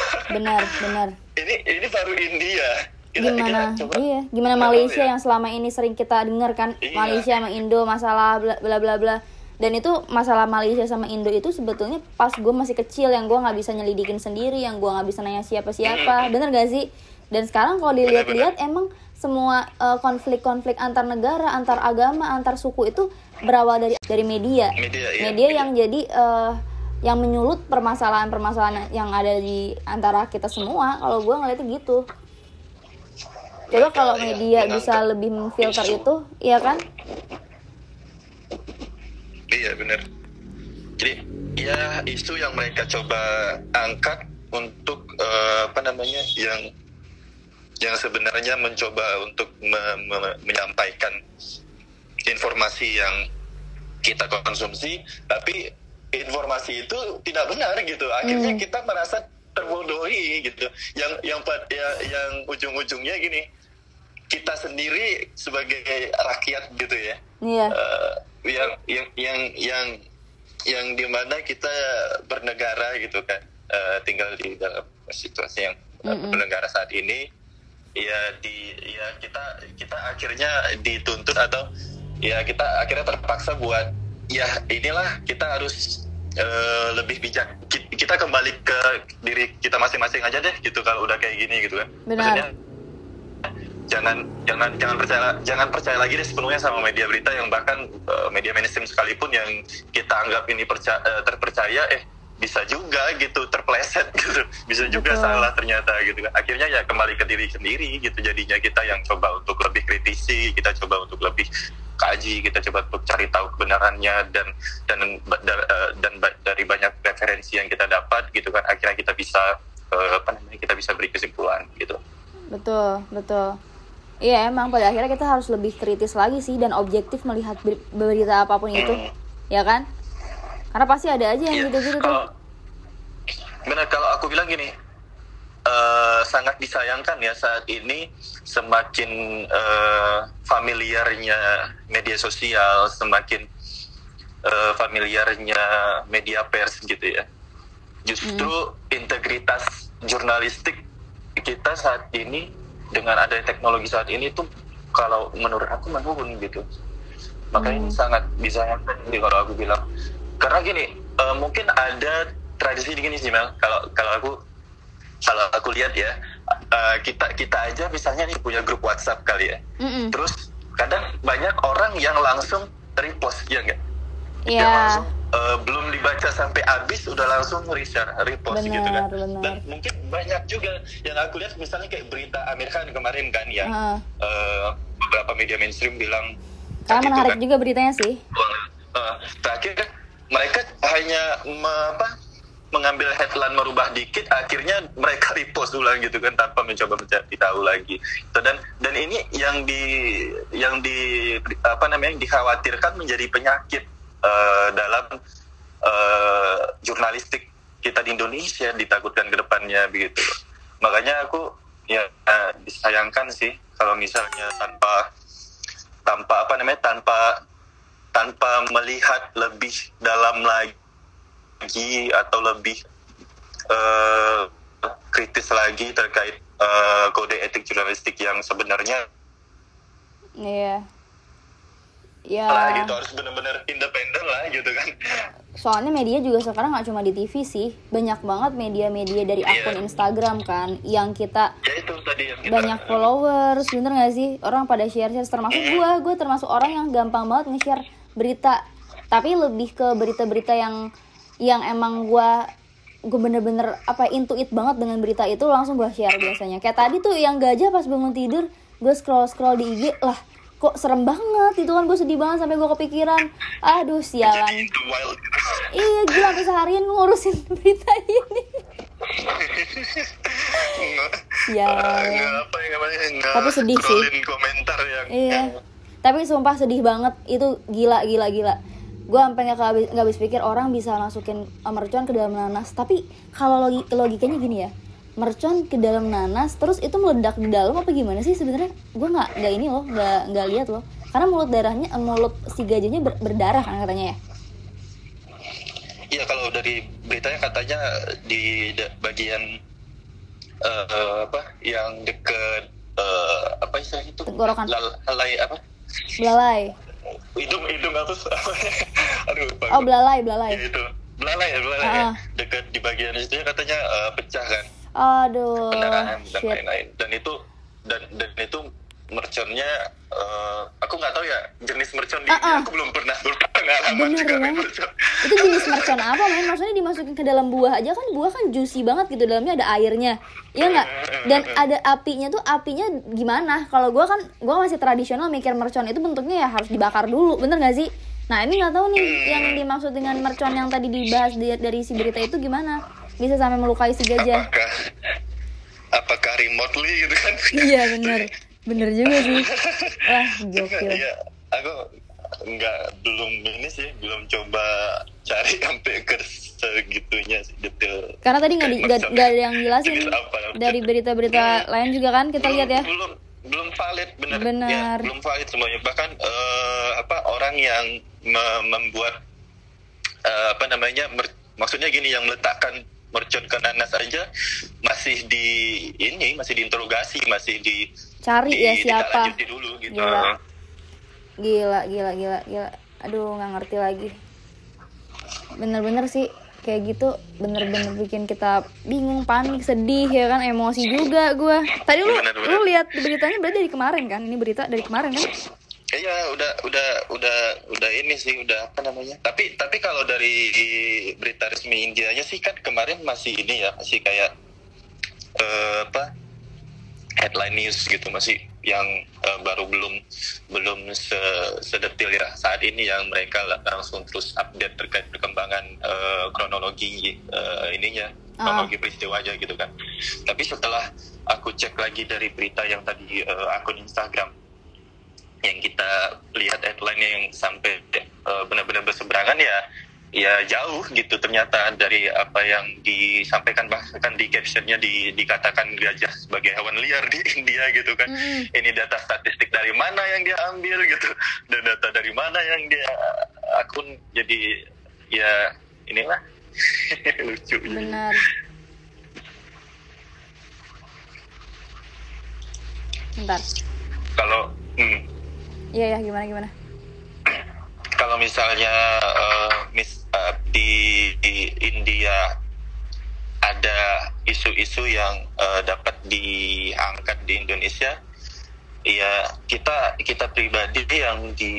benar benar. Ini ini baru India. Kita, gimana? kita coba, iya gimana Malaysia ya? yang selama ini sering kita dengar kan? Iya. Malaysia sama Indo masalah bla bla bla bla. Dan itu masalah Malaysia sama Indo itu sebetulnya pas gue masih kecil yang gue nggak bisa nyelidikin sendiri yang gue nggak bisa nanya siapa siapa bener gak sih? Dan sekarang kalau dilihat-lihat emang semua uh, konflik-konflik antar negara, antar agama, antar suku itu berawal dari dari media. Media, iya, media, yang jadi uh, yang menyulut permasalahan-permasalahan yang ada di antara kita semua. Kalau gue ngeliatnya gitu. Coba kalau iya, media ya, bisa lebih memfilter isu. itu, iya kan? Iya benar. Jadi ya isu yang mereka coba angkat untuk uh, apa namanya yang yang sebenarnya mencoba untuk me me menyampaikan informasi yang kita konsumsi, tapi informasi itu tidak benar gitu. Akhirnya hmm. kita merasa terbodohi gitu. Yang yang ya, yang ujung-ujungnya gini, kita sendiri sebagai rakyat gitu ya, yeah. uh, yang yang yang yang yang di mana kita bernegara gitu kan, uh, tinggal di dalam situasi yang mm -mm. bernegara saat ini ya di ya kita kita akhirnya dituntut atau ya kita akhirnya terpaksa buat ya inilah kita harus uh, lebih bijak kita kembali ke diri kita masing-masing aja deh gitu kalau udah kayak gini gitu kan Benar. Maksudnya, jangan jangan jangan percaya jangan percaya lagi deh sepenuhnya sama media berita yang bahkan uh, media mainstream sekalipun yang kita anggap ini percaya, uh, terpercaya eh bisa juga gitu terpleset gitu. Bisa juga Betul. salah ternyata gitu. Kan akhirnya ya kembali ke diri sendiri gitu. Jadinya kita yang coba untuk lebih kritisi kita coba untuk lebih kaji kita coba untuk cari tahu kebenarannya dan dan dan, eh, dan dari banyak referensi yang kita dapat gitu kan. Akhirnya kita bisa eh, apa namanya kita bisa beri kesimpulan gitu. Betul betul. Iya emang pada akhirnya kita harus lebih kritis lagi sih dan objektif melihat berita apa pun itu. Hmm. ya kan karena pasti ada aja yang iya. gitu-gitu tuh. Benar kalau aku bilang gini, uh, sangat disayangkan ya saat ini semakin uh, familiarnya media sosial, semakin uh, familiarnya media pers gitu ya. Justru hmm. integritas jurnalistik kita saat ini dengan ada teknologi saat ini tuh kalau menurut aku menurun gitu. Makanya hmm. sangat disayangkan kalau aku bilang karena gini uh, mungkin ada tradisi gini sih Mel kalau kalau aku kalau aku lihat ya uh, kita kita aja misalnya nih punya grup WhatsApp kali ya mm -mm. terus kadang banyak orang yang langsung repost ya enggak yeah. Yang langsung uh, belum dibaca sampai habis udah langsung reshare repost benar, gitu kan benar. dan mungkin banyak juga yang aku lihat misalnya kayak berita Amerika kemarin kan yang uh. Uh, beberapa media mainstream bilang karena menarik kan, juga beritanya sih uh, terakhir mereka hanya me, apa, mengambil headline merubah dikit akhirnya mereka repost ulang gitu kan tanpa mencoba mencari tahu lagi. So, dan dan ini yang di yang di apa namanya yang dikhawatirkan menjadi penyakit uh, dalam uh, jurnalistik kita di Indonesia ditakutkan ke depannya begitu. Makanya aku ya uh, disayangkan sih kalau misalnya tanpa tanpa apa namanya tanpa tanpa melihat lebih dalam lagi atau lebih uh, kritis lagi terkait uh, kode etik jurnalistik yang sebenarnya. Iya. Ya. Lah gitu harus benar-benar independen lah gitu kan. Soalnya media juga sekarang nggak cuma di TV sih. Banyak banget media-media dari yeah. akun Instagram kan yang kita, ya, itu tadi yang kita banyak followers bener nggak sih? Orang pada share-share termasuk gue gue termasuk orang yang gampang banget nge-share berita. Tapi lebih ke berita-berita yang yang emang gue gue bener-bener apa intuit banget dengan berita itu langsung gue share biasanya. Kayak tadi tuh yang gajah pas bangun tidur gue scroll scroll di IG lah kok serem banget itu kan gue sedih banget sampai gue kepikiran aduh sialan. Iya gila sampai seharian ngurusin berita ini. Ya tapi sedih sih. komentar yang iya tapi sumpah sedih banget. Itu gila gila gila. Gue sampai nggak habis nggak habis pikir orang bisa masukin mercon ke dalam nanas. Tapi kalau logi logikanya gini ya. Mercon ke dalam nanas terus itu meledak di dalam apa gimana sih sebenarnya? Gue nggak nggak ini loh nggak nggak lihat loh. Karena mulut darahnya eh, mulut si gajahnya ber, berdarah kan katanya ya. Iya kalau dari beritanya katanya di bagian uh, apa yang deket uh, apa istilahnya itu? Tenggorokan. Lalai apa belalai. Hidung hidung apa aduh oh belalai belalai. Ya, itu. Belalai ya belalai uh -uh. ya dekat di bagian itu katanya uh, pecah kan? Aduh. Kendaraan dan lain-lain. Dan itu dan dan itu merconnya uh, aku nggak tahu ya jenis mercon uh -uh. aku belum pernah berpengalaman Bener, juga ya? mercon. Itu jenis mercon apa men? Maksudnya dimasukin ke dalam buah aja kan buah kan juicy banget gitu dalamnya ada airnya. Iya nggak? Dan ada apinya tuh apinya gimana? Kalau gua kan gua masih tradisional mikir mercon itu bentuknya ya harus dibakar dulu, bener gak sih? Nah ini nggak tahu nih yang dimaksud dengan mercon yang tadi dibahas dari si berita itu gimana? bisa sampai melukai si gajah apakah apakah remotely gitu kan iya benar benar juga sih. Wah gokil. Iya aku nggak belum ini sih belum coba cari sampai ke segitunya sih detail karena tadi nggak nggak ada yang jelasin. Dari berita-berita lain juga kan kita lihat ya? belum belum valid benar benar. ya, belum valid semuanya. Bahkan uh, apa orang yang me membuat uh, apa namanya maksudnya gini yang meletakkan mercon ke nanas aja masih di ini masih diinterogasi masih di cari di, ya siapa dulu gitu. Gila. gila gila gila gila. Aduh nggak ngerti lagi. Bener-bener sih kayak gitu bener-bener bikin kita bingung panik sedih ya kan? Emosi juga gue tadi lu bener, bener. lu lihat beritanya berarti dari kemarin kan? Ini berita dari kemarin kan Iya, udah udah udah udah ini sih udah apa namanya. Tapi tapi kalau dari berita resmi Indianya sih kan kemarin masih ini ya, masih kayak uh, apa? headline news gitu masih yang uh, baru belum belum se sedetil ya saat ini yang mereka langsung terus update terkait perkembangan uh, kronologi uh, ininya ah. kronologi peristiwanya gitu kan tapi setelah aku cek lagi dari berita yang tadi uh, akun Instagram yang kita lihat headline yang sampai uh, benar-benar berseberangan ya ya jauh gitu ternyata dari apa yang disampaikan bahkan di captionnya di, dikatakan gajah sebagai hewan liar di India gitu kan. Mm. ini data statistik dari mana yang dia ambil gitu dan data dari mana yang dia akun. Jadi ya inilah. Lucu. Benar. Bentar. Kalau hmm, Iya ya gimana gimana? Kalau misalnya uh, mis, uh, di, di India ada isu-isu yang uh, dapat diangkat di Indonesia, ya kita kita pribadi yang di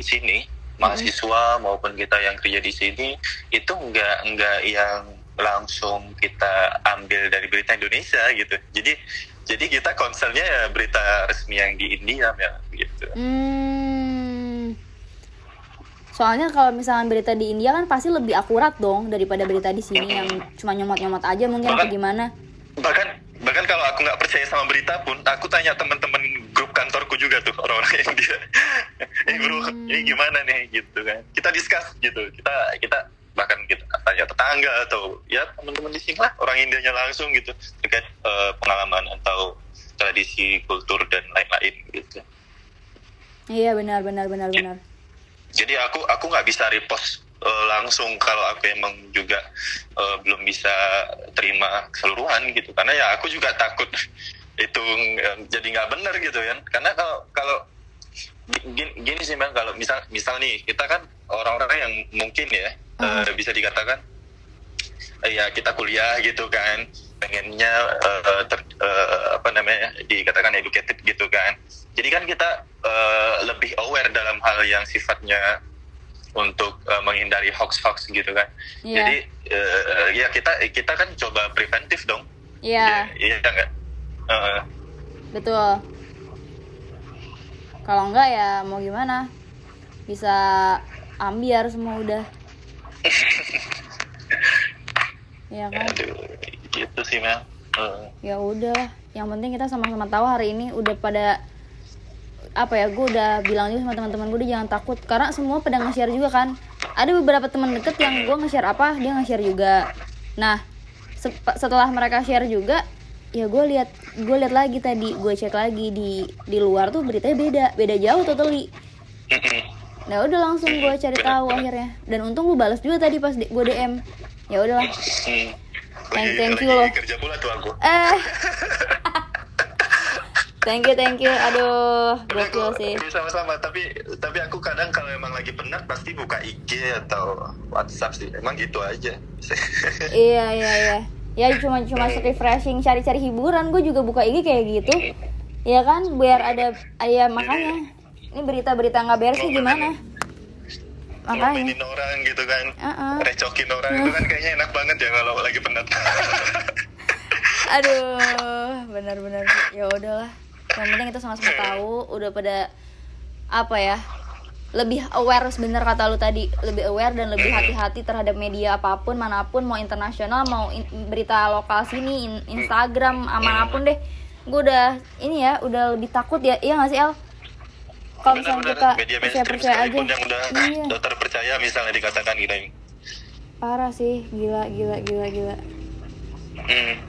sini mahasiswa maupun kita yang kerja di sini itu enggak enggak yang langsung kita ambil dari berita Indonesia gitu. Jadi jadi kita concernnya ya berita resmi yang di India ya gitu. Hmm. soalnya kalau misalnya berita di India kan pasti lebih akurat dong daripada berita di sini yang cuma nyomot-nyomot aja mungkin bahkan, atau gimana. bahkan bahkan kalau aku nggak percaya sama berita pun aku tanya teman-teman grup kantorku juga tuh orang-orang India. Eh bro hmm. ini gimana nih? Gitu kan. Kita discuss gitu. Kita kita bahkan kita tanya tetangga atau ya teman-teman di sini lah orang Indianya langsung gitu terkait uh, pengalaman atau tradisi kultur dan lain-lain gitu. Iya benar benar benar benar. Jadi aku aku nggak bisa repost uh, langsung kalau aku emang juga uh, belum bisa terima keseluruhan gitu. Karena ya aku juga takut itu uh, jadi nggak benar gitu kan. Karena kalau kalau gini, gini sih bang kalau misal misal nih kita kan orang-orang yang mungkin ya uh, uh bisa dikatakan uh, ya kita kuliah gitu kan pengennya uh, ter, uh, apa namanya dikatakan educated gitu kan jadi kan kita uh, lebih aware dalam hal yang sifatnya untuk uh, menghindari hoax-hoax gitu kan. Yeah. Jadi uh, ya kita kita kan coba preventif dong. Iya. Yeah. Iya yeah? Uh, Betul. Kalau enggak ya mau gimana? Bisa ambiar semua udah. ya kan? Aduh, gitu sih Mel. Uh. Ya udah, yang penting kita sama-sama tahu hari ini udah pada apa ya gue udah bilang juga sama teman-teman gue jangan takut karena semua pada nge-share juga kan ada beberapa teman deket yang gue nge-share apa dia nge-share juga nah se setelah mereka share juga ya gue lihat gue lihat lagi tadi gue cek lagi di di luar tuh beritanya beda beda jauh totally. Nah udah langsung gue cari tahu akhirnya. Dan untung gue balas juga tadi pas gue dm ya udahlah. Thank, thank you loh. eh. Thank you thank you. Aduh gokil sih. sama-sama tapi tapi aku kadang kalau emang lagi penat pasti buka IG atau WhatsApp sih. Emang gitu aja. Iya iya iya ya cuma cuma refreshing cari-cari hiburan. Gue juga buka IG kayak gitu. Ya kan? Biar ada ayah makanya. Ini berita-berita nggak beres sih gimana? Makanya. orang gitu kan. Uh -uh. recokin orang uh. itu kan kayaknya enak banget ya kalau lagi penat. Aduh benar-benar. Ya udahlah. Yang penting kita sama-sama tahu udah pada apa ya lebih aware sebener kata lu tadi lebih aware dan lebih hati-hati terhadap media apa pun mana pun mau internasional mau in, berita lokal sini in, Instagram mana pun deh. Gue udah ini ya udah lebih takut ya iya gak sih El? Kalau misalnya kita percaya percaya aja. yang udah, iya. udah terpercaya misalnya dikatakan gitu parah sih gila gila gila gila. Hmm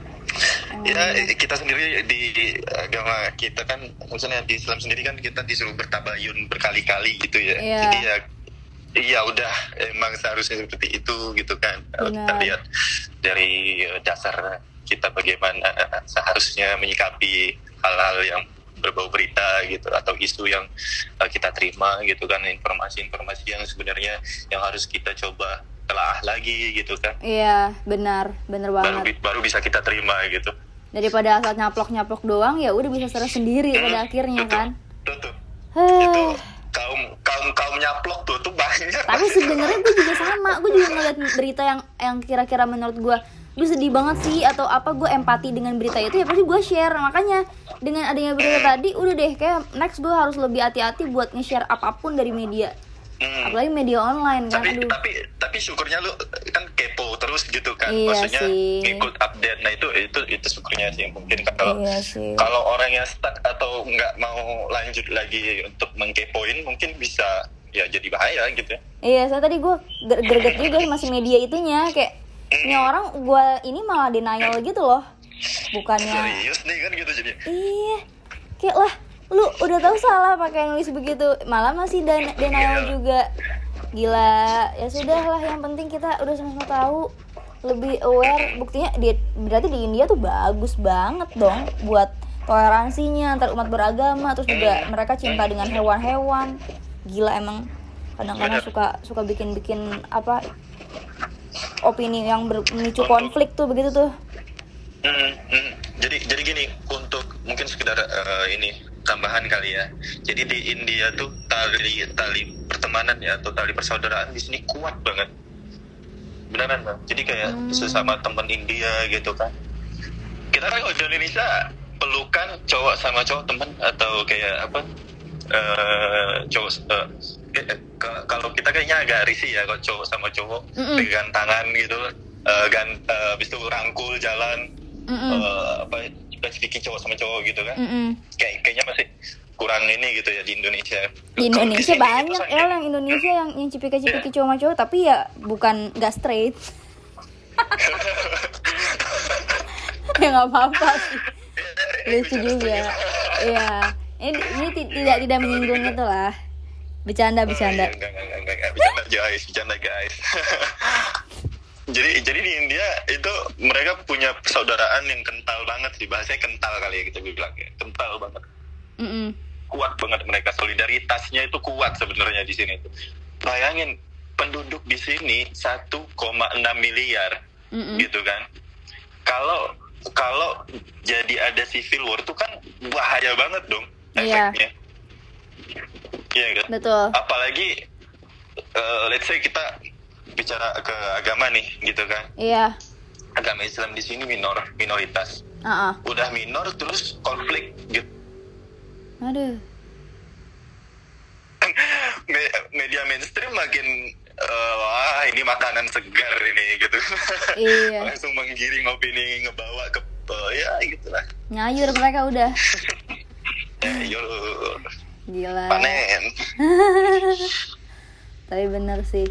ya eh, kita sendiri di agama kita kan maksudnya di Islam sendiri kan kita disuruh bertabayun berkali-kali gitu ya. Yeah. jadi ya iya udah emang seharusnya seperti itu gitu kan. Benar. kita lihat dari eh, dasar kita bagaimana seharusnya menyikapi hal-hal yang berbau berita gitu atau isu yang uh, kita terima gitu kan informasi-informasi yang sebenarnya yang harus kita coba telah lagi gitu kan. Iya benar benar banget. baru, baru bisa kita terima gitu daripada asal nyaplok nyaplok doang ya udah bisa serah sendiri hmm, pada akhirnya tuh, kan tuh, tuh. itu kaum kaum kaum nyaplok tuh tuh banyak. Tapi sebenarnya gue juga sama. Gue juga ngeliat berita yang yang kira-kira menurut gue gue sedih banget sih atau apa gue empati dengan berita itu ya pasti gue share. Makanya dengan adanya berita hmm. tadi udah deh kayak next gue harus lebih hati-hati buat nge-share apa pun dari media Hmm. Apalagi media online kan. Tapi Aduh. tapi tapi syukurnya lu kan kepo terus gitu kan. Iya Maksudnya sih. ngikut update. Nah itu itu itu syukurnya sih mungkin kalau iya kalau orang yang stuck atau nggak mau lanjut lagi untuk mengkepoin mungkin bisa ya jadi bahaya gitu ya. Iya, saya tadi gue greget juga masih media itunya kayak hmm. ini orang gue ini malah denial gitu loh. Bukannya serius nih kan gitu jadi. Iya. Kayak lah lu udah tahu salah pakai nulis begitu. Malah masih dan denial juga. Gila. Ya sudah lah yang penting kita udah sama-sama tahu. Lebih aware. Buktinya dia berarti di India tuh bagus banget dong buat toleransinya antar umat beragama. Terus juga mereka cinta dengan hewan-hewan. Gila emang. Kadang-kadang suka suka bikin-bikin apa opini yang memicu konflik tuh begitu tuh. Hmm, hmm. jadi jadi gini untuk mungkin sekedar uh, ini tambahan kali ya. Jadi di India tuh tali tali pertemanan ya atau tali persaudaraan di sini kuat banget. Beneran bang. Jadi kayak hmm. sesama teman India gitu kan. Kita kan kalau di Indonesia pelukan cowok sama cowok teman atau kayak apa? Uh, cowok uh, eh, kalau kita kayaknya agak risih ya kalau cowok sama cowok mm -mm. pegang tangan gitu uh, gan uh, habis itu rangkul jalan mm -mm. Uh, apa bikin cowok sama cowok gitu kan mm -hmm. kayak kayaknya masih kurang ini gitu ya di Indonesia. Di Indonesia di banyak ya yang Indonesia yang yang cipika-cipiki yeah. cowok cowok tapi ya bukan nggak straight. ya nggak apa-apa sih. Lucu juga. Iya. Ini, ini tidak tidak menyinggung itu lah. Bercanda bercanda. Oh, iya, enggak, enggak, enggak, enggak. Bercanda guys, bercanda guys. jadi jadi di India itu mereka punya persaudaraan yang kental banget sih bahasanya kental kali ya kita bilang ya kental banget mm -mm. kuat banget mereka solidaritasnya itu kuat sebenarnya di sini bayangin penduduk di sini 1,6 miliar mm -mm. gitu kan kalau kalau jadi ada civil war itu kan bahaya banget dong iya. efeknya iya yeah. kan betul apalagi uh, let's say kita bicara ke agama nih gitu kan. Iya. Agama Islam di sini minor minoritas. Uh -uh. udah minor terus konflik gitu. Aduh. Media mainstream makin uh, wah ini makanan segar ini gitu. Iya. langsung menggiring opini ngebawa ke uh, ya gitulah. Nyayur mereka udah. Nyayur gila. Panen tapi bener sih.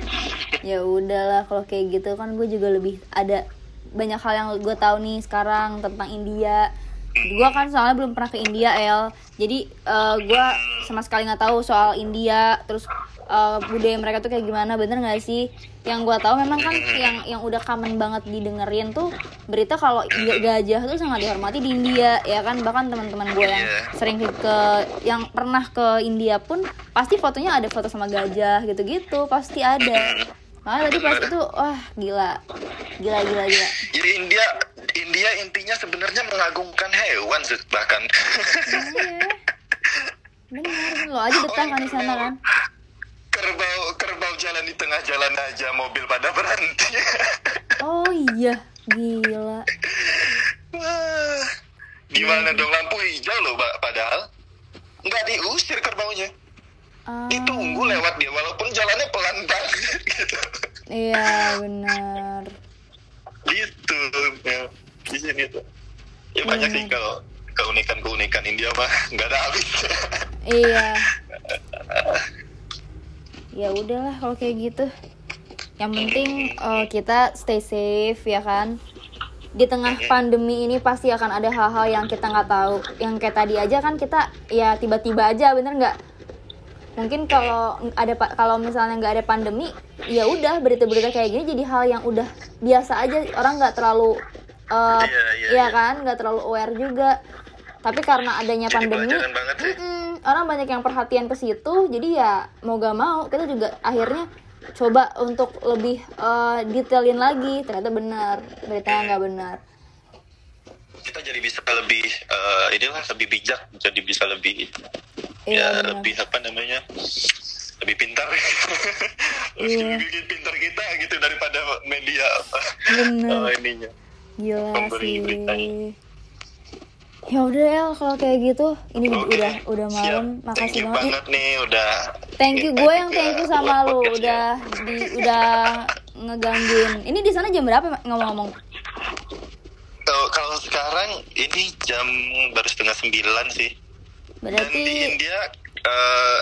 Ya udahlah kalau kayak gitu kan gue juga lebih ada banyak hal yang gue tahu nih sekarang tentang India gue kan soalnya belum pernah ke India El. Jadi uh, eh, gue sama sekali nggak tahu soal India terus uh, budaya mereka tuh kayak gimana bener nggak sih? Yang gue tahu memang kan yang yang udah common banget didengerin tuh berita kalau gajah tuh sangat dihormati di India ya kan? Bahkan teman-teman gue yang iya. sering ke yang pernah ke India pun pasti fotonya ada foto sama gajah gitu-gitu pasti ada makanya tadi pas itu wah gila. Gila gila gila. Jadi India India intinya sebenarnya mengagungkan hewan bahkan. Iya. benar lo aja betah kan di sana kan? Kerbau kerbau jalan di tengah jalan aja mobil pada berhenti. Oh iya. Gila. Wah, gimana dong lampu hijau loh padahal. Nggak diusir kerbaunya uh... ditunggu lewat dia walaupun jalannya pelan banget gitu iya benar. Gitu ya. Di sini tuh. Ya banyak sih kalau keunikan keunikan India mah nggak ada habis. Iya. Ya udahlah kalau kayak gitu. Yang penting uh, kita stay safe ya kan? Di tengah pandemi ini pasti akan ada hal-hal yang kita nggak tahu. Yang kayak tadi aja kan kita ya tiba-tiba aja bener nggak mungkin kalau ada kalau misalnya nggak ada pandemi ya udah berita-berita kayak gini jadi hal yang udah biasa aja. Orang nggak terlalu uh, iya, iya, ya kan? Nggak terlalu aware juga. Tapi karena adanya jadi pandemi orang banyak yang perhatian ke situ. Jadi ya mau gak mau kita juga akhirnya coba untuk lebih uh, detailin lagi. Ternyata benar berita nggak benar kita jadi bisa lebih uh, inilah lebih bijak jadi bisa lebih iya, ya lebih apa namanya lebih pintar. Iya. lebih pintar kita gitu daripada media benar. uh, ininya. Gila sih. beritanya ya udah El kalau kayak gitu ini okay. udah udah malam. Makasih thank you banget, banget nih udah thank you. Gue yang thank you sama lu. udah di udah ngegangguin. Ini di sana jam berapa ngomong-ngomong kalau kalau sekarang ini jam baru setengah sembilan sih. Berarti dan di India uh,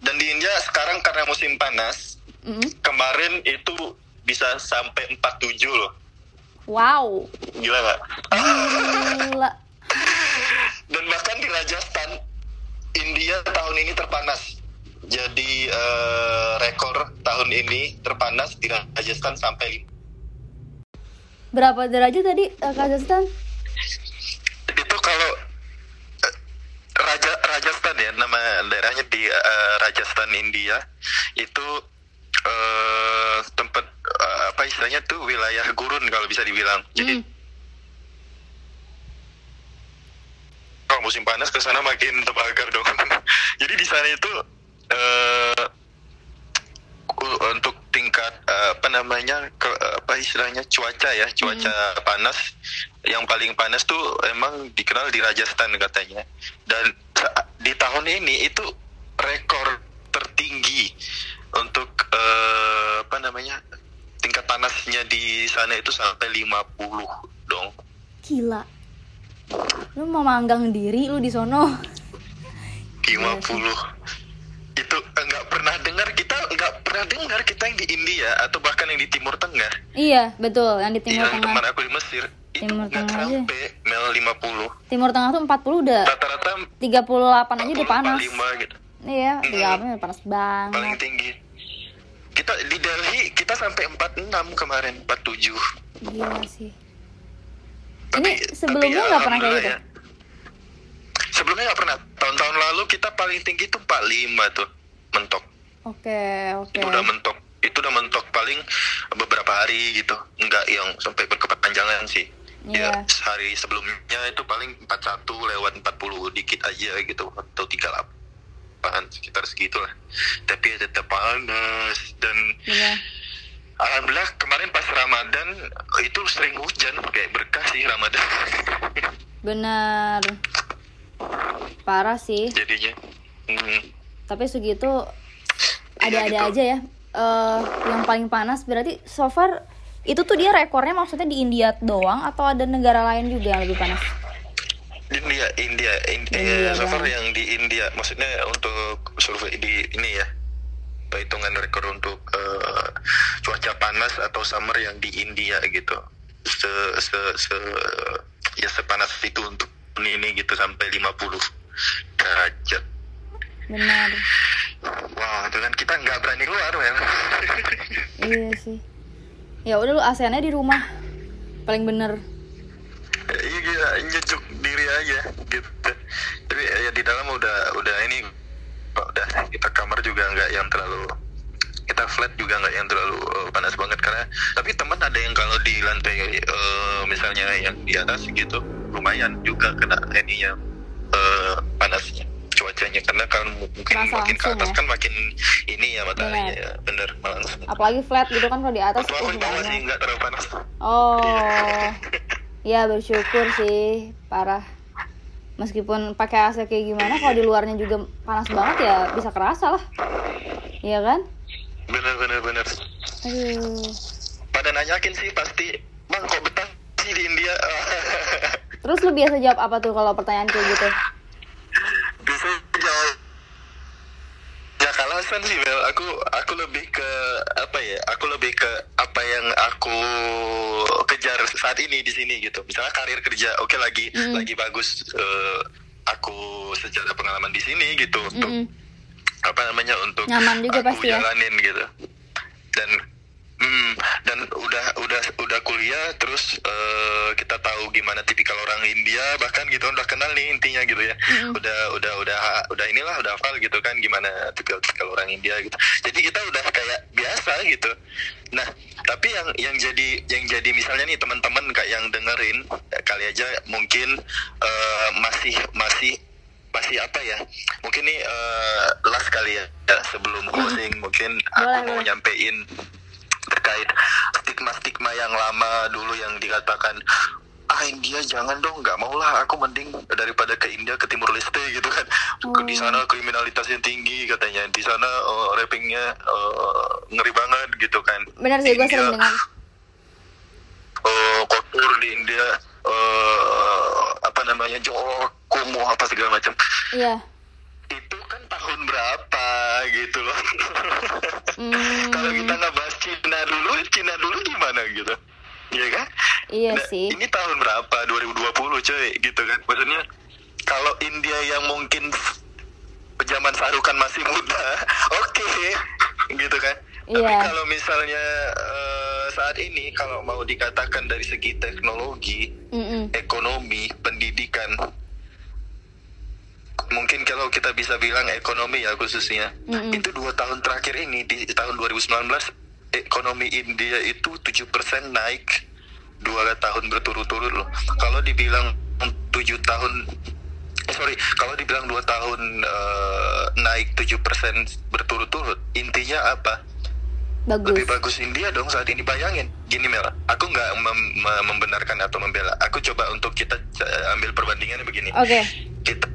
dan di India sekarang karena musim panas mm -hmm. kemarin itu bisa sampai 47 loh. Wow. Gila gak? gila. Dan bahkan di Rajasthan India tahun ini terpanas. Jadi uh, rekor tahun ini terpanas di Rajasthan sampai berapa derajat tadi uh, Rajasthan itu kalau uh, Raja Rajasthan ya nama daerahnya di uh, Rajasthan India. Itu uh, tempat uh, apa istilahnya tuh wilayah gurun kalau bisa dibilang. Jadi hmm. kalau musim panas ke sana makin terbakar dong. Jadi di sana itu uh, untuk tingkat uh, apa namanya ke, apa istilahnya cuaca ya cuaca hmm. panas. Yang paling panas tuh emang dikenal di Rajasthan katanya. Dan di tahun ini itu rekor tertinggi untuk uh, apa namanya tingkat panasnya di sana itu sampai 50 dong. Gila. Lu mau manggang diri lu di sono? 50 puluh itu enggak pernah dengar kita enggak pernah dengar kita yang di India atau bahkan yang di Timur Tengah. Iya betul yang di Timur yang Tengah. teman aku di Mesir Timur itu Tengah aja. sampai mel 50 Timur Tengah tuh 40 udah rata-rata 38 aja udah panas. 45 gitu. Iya Mm. 38 udah panas paling banget tinggi. Kita di Delhi kita sampai 46 kemarin 47 gila sih. Tapi- ini sebelumnya nggak pernah kayak gitu? ya. Sebelumnya nggak pernah. Tahun-tahun lalu kita paling tinggi tuh 45 tuh mentok. oke oke Itu udah mentok. Itu udah mentok paling beberapa hari gitu. Enggak yang sampai berkepanjangan sih. Iya. Ya sehari sebelumnya itu paling 41 lewat 40 dikit aja gitu atau 38 sekitar segitulah. Tapi ya tetap panas dan Iya. alhamdulillah kemarin pas Ramadan itu sering hujan kayak berkah sih Ramadan. benar parah sih Jadinya. Hmm. tapi segitu Iya, ada-ada gitu. aja ya Eh, yang paling panas berarti so far itu tuh dia rekornya maksudnya di India doang atau ada negara lain juga yang lebih panas India, India, in, India eh, so far yang di India, maksudnya untuk survei di ini ya, perhitungan rekor untuk eh, cuaca panas atau summer yang di India gitu, se, se, se ya sepanas itu untuk ini gitu sampai 50 derajat. benar Wah, itu kan kita nggak berani keluar men. iya sih ya udah lu ASEAN-nya di rumah paling bener Iya, nyejuk diri aja gitu. Tapi ya di dalam udah udah ini udah kita kamar juga nggak yang terlalu kita flat juga nggak yang terlalu eh, panas banget karena tapi teman ada yang kalau di lantai eh, misalnya yang di atas gitu lumayan juga kena ininya eh, panasnya cuacanya karena kan mungkin Kerasa makin ke atas ya? kan makin ini ya mataharinya ya bener langsung. apalagi flat gitu kan kalau di atas uh, bawah sih banyak. nggak terlalu panas. oh ya bersyukur sih parah meskipun pakai AC kayak gimana kalau di luarnya juga panas banget ya bisa kerasa lah iya kan Bener bener bener. aduh pada nanyakin sih pasti bang kok betah sih di India terus lu biasa jawab apa tuh kalau pertanyaan kayak gitu bisa jawab ya alasan sih Mel aku aku lebih ke apa ya aku lebih ke apa yang aku kejar saat ini di sini gitu misalnya karir kerja oke lagi Mm. lagi bagus eh, aku secara pengalaman di sini gitu untuk Mm-mm. Apa namanya untuk Nyaman juga aku pasti ya. jalanin gitu. Dan hmm, dan udah udah udah kuliah terus eh, kita tahu gimana tipikal orang India bahkan gitu udah kenal nih intinya gitu ya. Udah udah udah udah inilah udah hafal gitu kan gimana tipikal tipikal orang India gitu. Jadi kita udah kayak biasa gitu. Nah tapi yang yang jadi yang jadi misalnya nih teman-teman kayak yang dengerin eh, kali aja mungkin eh, masih masih masih apa ya? Mungkin nih eh, last kali ya ya, sebelum closing mungkin aku Boleh, mau boleh. nyampein terkait stigma-stigma yang lama dulu yang dikatakan ah India jangan dong nggak mau lah aku mending daripada ke India ke Timur Leste gitu kan. Oh. di sana kriminalitasnya tinggi katanya. Di sana eh, rappingnya eh, ngeri banget gitu kan. Benar sih gue sering dengar. Eh, kotor di India eh, apa namanya jorok kumuh apa segala macam. Iya. Itu kan tahun berapa gitu loh. Hmm. kalau kita nggak bahas Cina dulu Cina dulu gimana gitu? Iya kan? Iya Nah, sih. ini tahun berapa? 2020 cuy gitu kan? Maksudnya kalau India yang mungkin zaman Sarukan masih muda oke gitu kan tapi Iya. kalau misalnya eh, saat ini kalau mau dikatakan dari segi teknologi Mm-mm. ekonomi, pendidikan. Mungkin kalau kita bisa bilang ekonomi ya khususnya, Mm-mm. itu dua tahun terakhir ini di tahun 2019 ekonomi India itu 7% naik dua tahun berturut-turut loh. Kalau dibilang tujuh tahun eh, sorry kalau dibilang dua tahun eh, naik 7% berturut-turut intinya apa bagus. Lebih bagus India dong saat ini. Bayangin gini Mel. Aku nggak mem- mem- membenarkan atau membela. Aku coba untuk kita eh, ambil perbandingannya begini. Oke. Kita,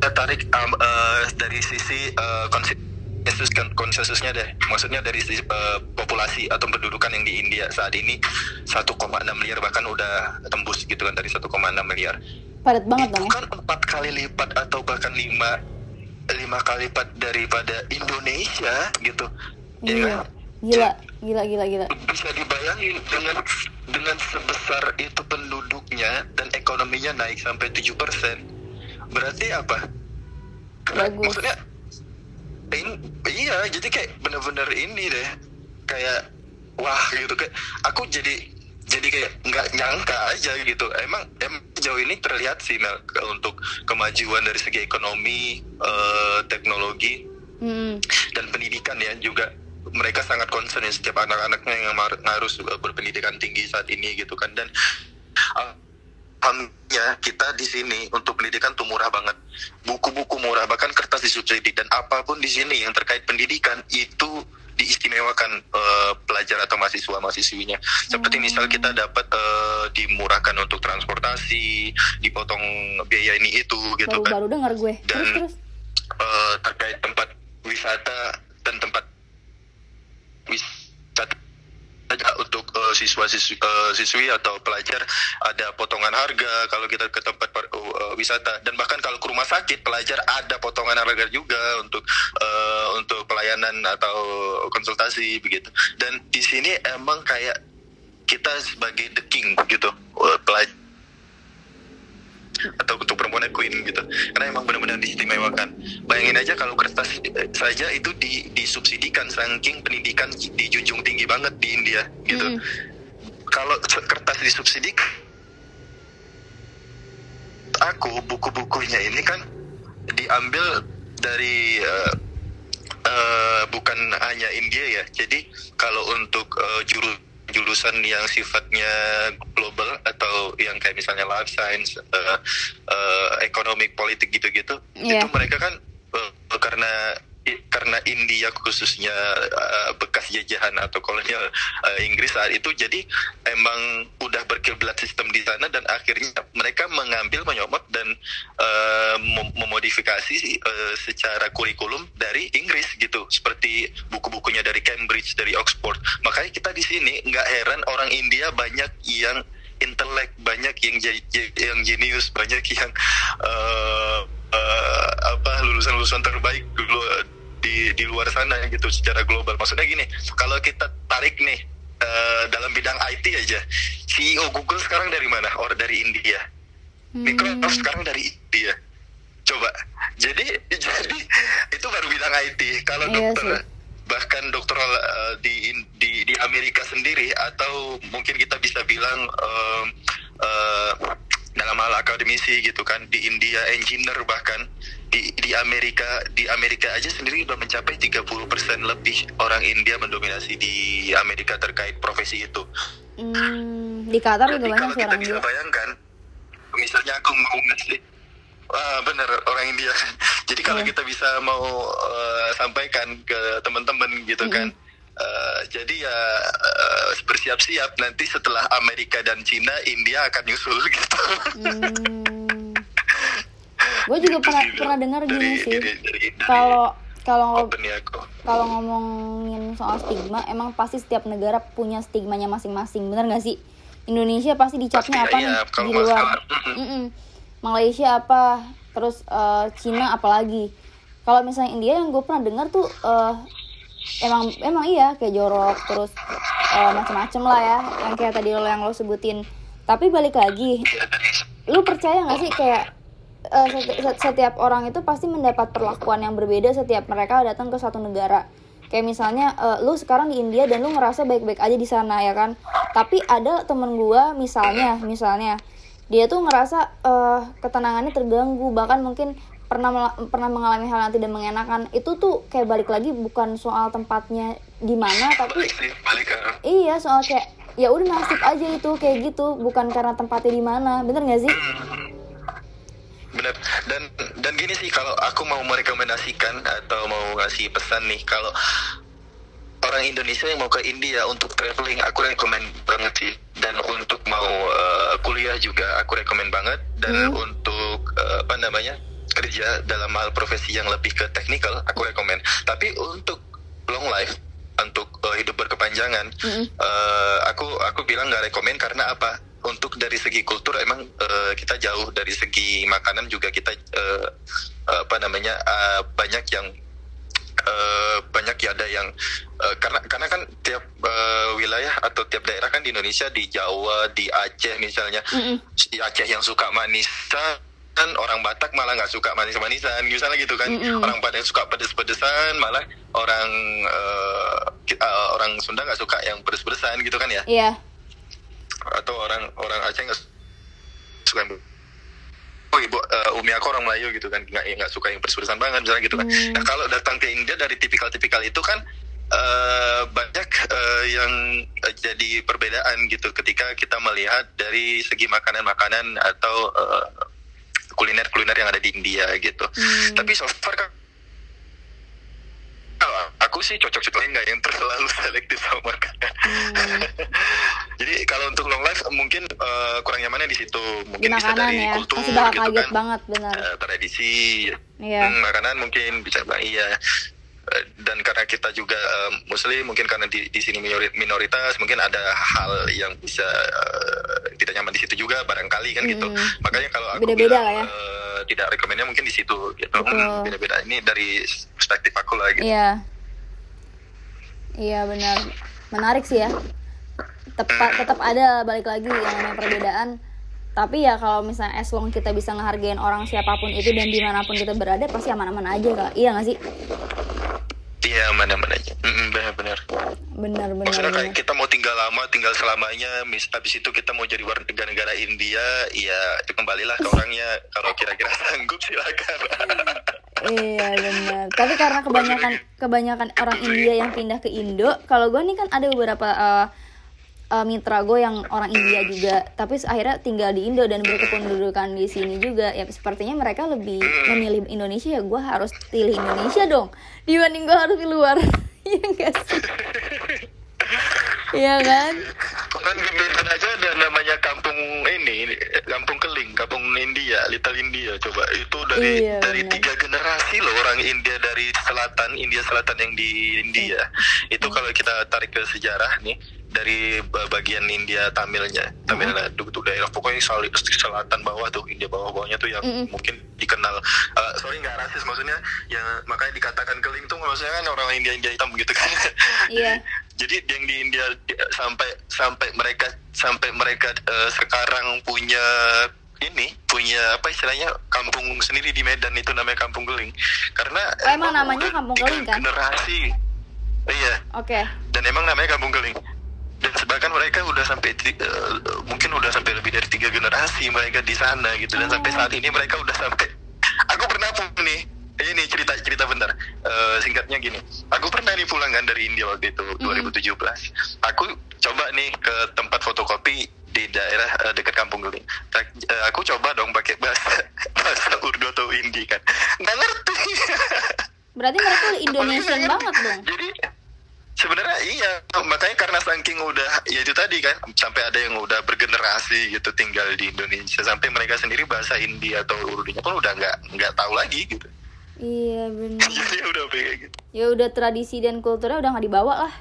kita tarik um, eh, dari sisi konsensus kan- konsensusnya deh. Maksudnya dari sisi eh, populasi atau pendudukan yang di India saat ini 1,6 miliar bahkan udah tembus gitu kan dari 1,6 miliar. Padat banget itu dong ya. kan empat kali lipat atau bahkan lima lima kali lipat daripada Indonesia gitu. Ya iya. ya kan? Gila gila gila gila. Bisa dibayangin dengan dengan sebesar itu penduduknya dan ekonominya naik sampai tujuh persen berarti apa? Bagus. maksudnya in, iya jadi kayak bener-bener ini deh kayak wah gitu. Kayak aku jadi jadi kayak nggak nyangka aja gitu. Emang emang jauh ini terlihat sih Mel untuk kemajuan dari segi ekonomi uh, teknologi hmm. dan pendidikan ya juga mereka sangat concern ya setiap anak-anaknya yang harus berpendidikan tinggi saat ini gitu kan. Dan alhamdulillah kita di sini untuk pendidikan tuh murah banget. Buku-buku murah bahkan kertas disubsidi dan apa pun di sini yang terkait pendidikan itu diistimewakan uh, pelajar atau mahasiswa mahasiswinya. Seperti misal kita hmm. dapat uh, dimurahkan untuk transportasi dipotong biaya ini itu gitu baru, kan. baru dengar gue. Dan terus, terus. Uh, terkait tempat wisata dan tempat wisata untuk uh, siswa siswi, uh, siswi atau pelajar ada potongan harga kalau kita ke tempat uh, wisata. Dan bahkan kalau ke rumah sakit pelajar ada potongan harga juga untuk uh, untuk pelayanan atau konsultasi begitu. Dan di sini emang kayak kita sebagai the king gitu. Pelajar atau untuk perempuan queen gitu. Karena emang benar-benar diistimewakan. Bayangin aja kalau kertas saja itu di, disubsidikan saking pendidikan dijunjung tinggi banget di India gitu. Mm. kalau kertas disubsidikan aku buku-bukunya ini kan diambil dari uh, uh, bukan hanya India ya. Jadi kalau untuk uh, juru jurusan yang sifatnya global atau yang kayak misalnya life science, uh, uh, ekonomi, politik gitu-gitu, yeah. itu mereka kan uh, karena karena India khususnya uh, bekas jajahan atau kolonial uh, Inggris saat itu jadi emang udah berkiblat sistem di sana dan akhirnya mereka mengambil menyomot dan uh, memodifikasi uh, secara kurikulum dari Inggris gitu. Seperti buku-bukunya dari Cambridge dari Oxford. Makanya kita di sini nggak heran orang India banyak yang intelek banyak yang yang jenius banyak yang uh, uh, apa lulusan-lulusan terbaik dulu di di luar sana gitu secara global. Maksudnya gini, kalau kita tarik nih uh, dalam bidang IT aja, CEO Google sekarang dari mana? Orang dari India. Hmm. Microsoft sekarang dari India. Coba. Jadi jadi itu baru bidang IT. Kalau iya dokter sih. bahkan dokter uh, di di di Amerika sendiri atau mungkin kita bisa bilang uh, uh, dalam hal akademisi gitu kan di India engineer bahkan di di Amerika di Amerika aja sendiri sudah mencapai 30% lebih orang India mendominasi di Amerika terkait profesi itu. Hmm, di Qatar juga banyak kalau kita bisa bayangkan, misalnya aku mau ngasih Ah, bener orang India. Jadi kalau yeah. kita bisa mau uh, sampaikan ke teman-teman gitu mm -hmm. kan, uh, jadi ya uh, bersiap-siap nanti setelah Amerika dan Cina, India akan nyusul gitu. Mm gue juga pernah pernah dengar gini sih. kalau kalau kalau ngomongin soal stigma emang pasti setiap negara punya stigmanya masing-masing bener gak sih? Indonesia pasti dicapnya apa nih? iya, di luar. mm -mm. Malaysia apa? Terus uh, Cina apalagi? Kalau misalnya India yang gue pernah dengar tuh uh, emang emang iya kayak jorok terus uh, macem-macem lah ya yang kayak tadi lo yang lo sebutin. Tapi balik lagi lu percaya gak sih kayak uh, setiap orang itu pasti mendapat perlakuan yang berbeda setiap mereka datang ke satu negara? Kayak misalnya uh, lu sekarang di India dan lu ngerasa baik-baik aja di sana ya kan? Tapi ada temen gua misalnya misalnya dia tuh ngerasa uh, ketenangannya terganggu. Bahkan mungkin pernah pernah mengalami hal yang tidak mengenakan itu tuh kayak balik lagi bukan soal tempatnya di mana tapi iya soal kayak ya udah nasib aja itu kayak gitu bukan karena tempatnya di mana bener gak sih? Benar dan dan gini sih kalau aku mau merekomendasikan atau mau ngasih pesan nih kalau orang Indonesia yang mau ke India untuk traveling aku rekomend banget sih. Dan untuk mau uh, kuliah juga aku rekomend banget. Dan hmm. untuk uh, apa namanya kerja dalam hal profesi yang lebih ke teknikal aku rekomend tapi untuk long life untuk uh, hidup berkepanjangan hmm. uh, aku aku bilang nggak rekomend karena apa untuk dari segi kultur emang uh, kita jauh dari segi makanan juga kita uh, apa namanya uh, banyak yang uh, banyak ya ada yang uh, karena karena kan tiap uh, wilayah atau tiap daerah kan di Indonesia di Jawa di Aceh misalnya mm -hmm. di Aceh yang suka manis kan orang Batak malah nggak suka manis-manisan misalnya gitu kan mm -hmm. orang Batak suka pedes-pedesan malah orang uh, uh, orang Sunda nggak suka yang pedes-pedesan gitu kan ya iya yeah. atau orang orang Aceh nggak suka yang oh ibu uh, umi aku orang Melayu gitu kan nggak nggak suka yang pedes-pedesan banget misalnya gitu kan mm. nah kalau datang ke India dari tipikal-tipikal itu kan Uh, banyak uh, yang uh, jadi perbedaan gitu ketika kita melihat dari segi makanan-makanan atau uh, kuliner-kuliner yang ada di India gitu. Hmm. Tapi so far kan aku sih cocok-cocok nggak yang terlalu selektif sama makanan. Hmm. Jadi kalau untuk long life mungkin uh, kurang nyamannya di situ. Mungkin di bisa dari ya. kultur Masih gitu kaget kan. banget benar. Uh, tradisi. Yeah. Hmm, makanan mungkin bisa iya dan karena kita juga uh, muslim mungkin karena di, di sini minoritas mungkin ada hal yang bisa uh, tidak nyaman di situ juga barangkali kan gitu. hmm. gitu makanya kalau aku beda-beda lah ya. uh, tidak rekomendnya mungkin di situ gitu. Hmm, beda-beda. Ini dari perspektif aku lah gitu. Iya. Iya benar. Menarik sih ya. Tepat hmm. tetap ada balik lagi yang namanya perbedaan tapi ya kalau misalnya as long kita bisa ngehargain orang siapa pun itu dan di mana pun kita berada pasti aman-aman aja kak iya gak sih Iya mana-mana aja. Benar-benar. Benar-benar. Maksudnya kayak kita mau tinggal lama, tinggal selamanya. Mis habis itu kita mau jadi warga negara India, ya itu kembalilah ke orangnya. Kalau kira-kira sanggup silakan. iya benar. Tapi karena kebanyakan kebanyakan orang India yang pindah ke Indo, kalau gue nih kan ada beberapa uh, uh, mitra gue yang orang India juga tapi akhirnya tinggal di Indo dan berkependudukan di sini juga ya sepertinya mereka lebih memilih Indonesia ya gue harus pilih Indonesia dong dibanding gue harus di luar ya enggak sih Iya kan? Kan di Medan aja ada namanya kampung ini, kampung Keling, kampung India, Little India. Coba itu dari iya, dari bener. tiga generasi loh orang India dari selatan, India selatan yang di India. Itu kalau kita tarik ke sejarah nih, dari bagian India Tamilnya, Tamil Nadu tuh daerah. Pokoknya selatan bawah tuh India bawah bawahnya tuh yang mm -hmm. mungkin dikenal. Uh, sorry nggak rasis maksudnya yang makanya dikatakan keling tuh maksudnya kan orang India India hitam gitu kan. Iya. jadi, jadi yang di India sampai sampai mereka sampai mereka uh, sekarang punya ini punya apa istilahnya kampung sendiri di Medan itu namanya kampung keling. Karena oh, emang namanya kampung keling kan? generasi. Iya. Oke. Okay. dan emang namanya kampung keling dan bahkan mereka udah sampai uh, mungkin udah sampai lebih dari tiga generasi mereka di sana gitu. Dan oh. sampai saat ini mereka udah sampai aku pernah pun nih ini cerita cerita bentar. Uh, singkatnya gini. Aku pernah nih pulang kan dari India waktu itu mm. 2017 aku coba nih ke tempat fotokopi di daerah uh, dekat kampung Guling uh, aku coba dong pakai bahasa bahasa Urdu atau Hindi kan. Nggak ngerti. Berarti mereka Indonesian banget dong. Jadi sebenarnya iya makanya karena saking udah ya itu tadi kan sampai ada yang udah bergenerasi gitu tinggal di Indonesia. Sampai mereka sendiri bahasa India atau Urdunya pun udah nggak nggak tahu lagi gitu. Iya benar. Ya udah kayak gitu. Ya udah tradisi dan kulturnya udah nggak dibawa lah.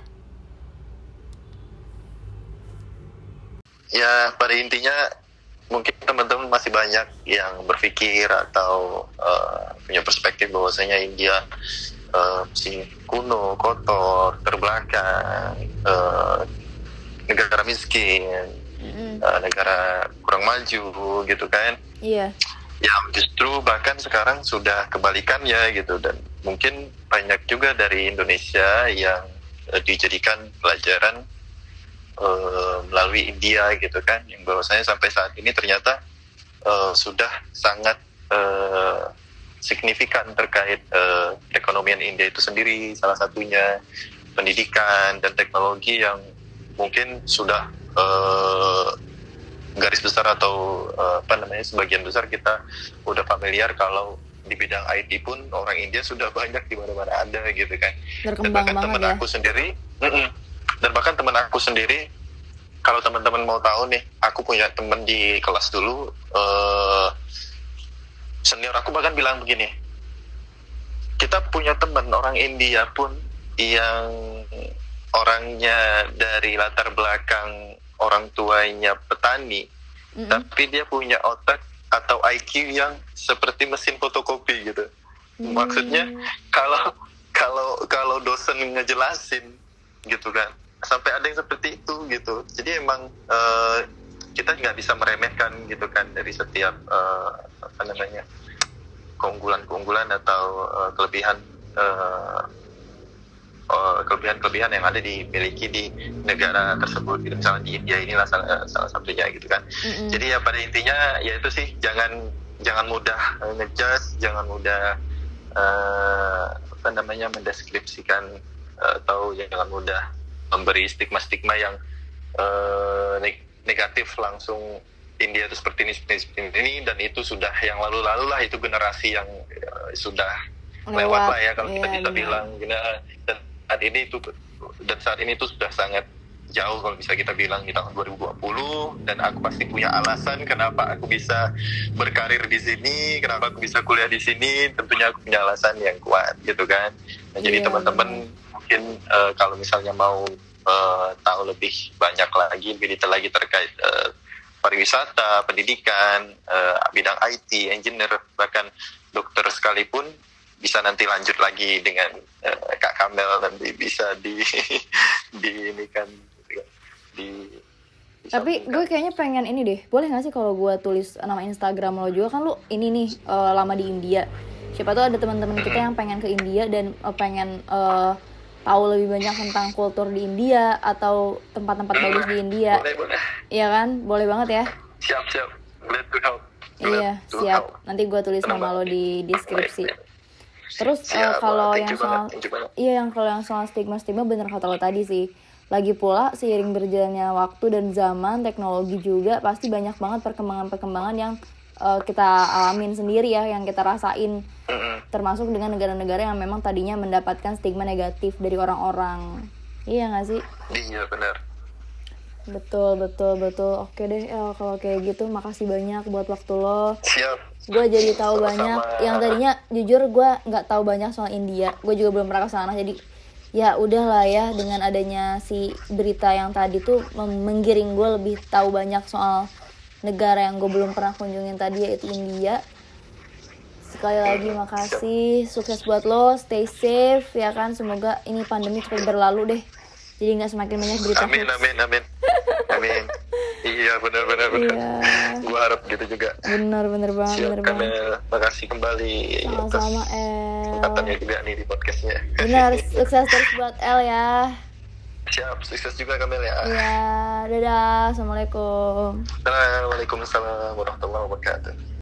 Ya pada intinya mungkin teman-teman masih banyak yang berpikir atau uh, punya perspektif bahwasanya India uh, si kuno, kotor, terbelakang, uh, negara miskin, mm. uh, negara kurang maju gitu kan? Iya. Ya justru bahkan sekarang sudah kebalikannya gitu dan mungkin banyak juga dari Indonesia yang uh, dijadikan pelajaran uh, melalui India gitu kan, yang bahwasanya sampai saat ini ternyata uh, sudah sangat uh, signifikan terkait uh, perekonomian India itu sendiri salah satunya. Pendidikan dan teknologi yang mungkin sudah uh, garis besar atau uh, apa namanya sebagian besar kita udah familiar kalau di bidang IT pun orang India sudah banyak di mana-mana ada gitu kan. Dan bahkan teman ya. aku sendiri mm -mm, dan bahkan teman aku sendiri kalau teman-teman mau tahu nih aku punya teman di kelas dulu uh, senior aku bahkan bilang begini kita punya teman orang India pun yang orangnya dari latar belakang orang tuanya petani mm-hmm. tapi dia punya otak atau IQ yang seperti mesin fotokopi gitu mm. maksudnya kalau kalau kalau dosen ngejelasin gitu kan sampai ada yang seperti itu gitu jadi emang uh, kita nggak bisa meremehkan gitu kan dari setiap uh, apa namanya keunggulan-keunggulan atau uh, kelebihan uh, kelebihan-kelebihan yang ada dimiliki di negara tersebut gitu misalnya di India inilah salah, salah satunya gitu kan mm-hmm. jadi ya pada intinya ya itu sih jangan jangan mudah ngejudge jangan mudah uh, apa namanya mendeskripsikan uh, atau jangan mudah memberi stigma-stigma yang uh, negatif langsung India itu seperti ini seperti ini dan itu sudah yang lalu-lalu lah itu generasi yang uh, sudah lewat, lewat lah ya kalau iya, kita bisa bilang dan saat ini itu dan saat ini itu sudah sangat jauh kalau bisa kita bilang di tahun 2020 dan aku pasti punya alasan kenapa aku bisa berkarir di sini, kenapa aku bisa kuliah di sini, tentunya aku punya alasan yang kuat gitu kan. Nah, jadi iya, teman-teman mungkin uh, kalau misalnya mau uh, tahu lebih banyak lagi, lebih detail lagi terkait uh, pariwisata, pendidikan, uh, bidang IT, engineer, bahkan dokter sekalipun bisa nanti lanjut lagi dengan uh, Kak Kamel nanti bisa di di ini kan di tapi gue kayaknya pengen ini deh. Boleh gak sih kalau gue tulis nama Instagram lo juga? Kan lo ini nih uh, lama di India. Siapa tuh ada teman-teman kita yang pengen ke India dan uh, pengen uh, tahu lebih banyak tentang kultur di India atau tempat-tempat bagus di India. Boleh, boleh. Iya kan? Boleh banget ya? Siap, siap. Glad to help. Glad iya, to siap. Help. Nanti gue tulis nama lo di deskripsi. Terus uh, kalau yang soal iya yang kalau yang soal stigma-stigma bener kata lo tadi sih. Lagi pula seiring berjalannya waktu dan zaman teknologi juga pasti banyak banget perkembangan-perkembangan yang uh, kita alamin sendiri ya yang kita rasain. Termasuk dengan negara-negara yang memang tadinya mendapatkan stigma negatif dari orang-orang. Iya nggak sih? Iya benar. Betul betul betul. Oke deh El kalau kayak gitu makasih banyak buat waktu lo. Siap. Gue jadi tahu Sama-sama. banyak. Yang tadinya jujur gue nggak tahu banyak soal India. Gue juga belum pernah ke sana jadi ya udahlah ya dengan adanya si berita yang tadi tuh menggiring gue lebih tahu banyak soal negara yang gue belum pernah kunjungin tadi yaitu India. Sekali lagi makasih. Sukses buat lo stay safe ya kan? Semoga ini pandemi cepat berlalu deh. Jadi nggak semakin banyak berita amin amin amin. Amin. Iya benar benar benar. Iya. gue harap gitu juga. Benar benar banget Siap, benar banget. Makasih kembali. Sama-sama El. juga nih di podcastnya. Benar sukses terus buat El ya Siap, sukses juga Kamil ya. Iya, dadah. Assalamualaikum. Waalaikumsalam warahmatullahi wabarakatuh.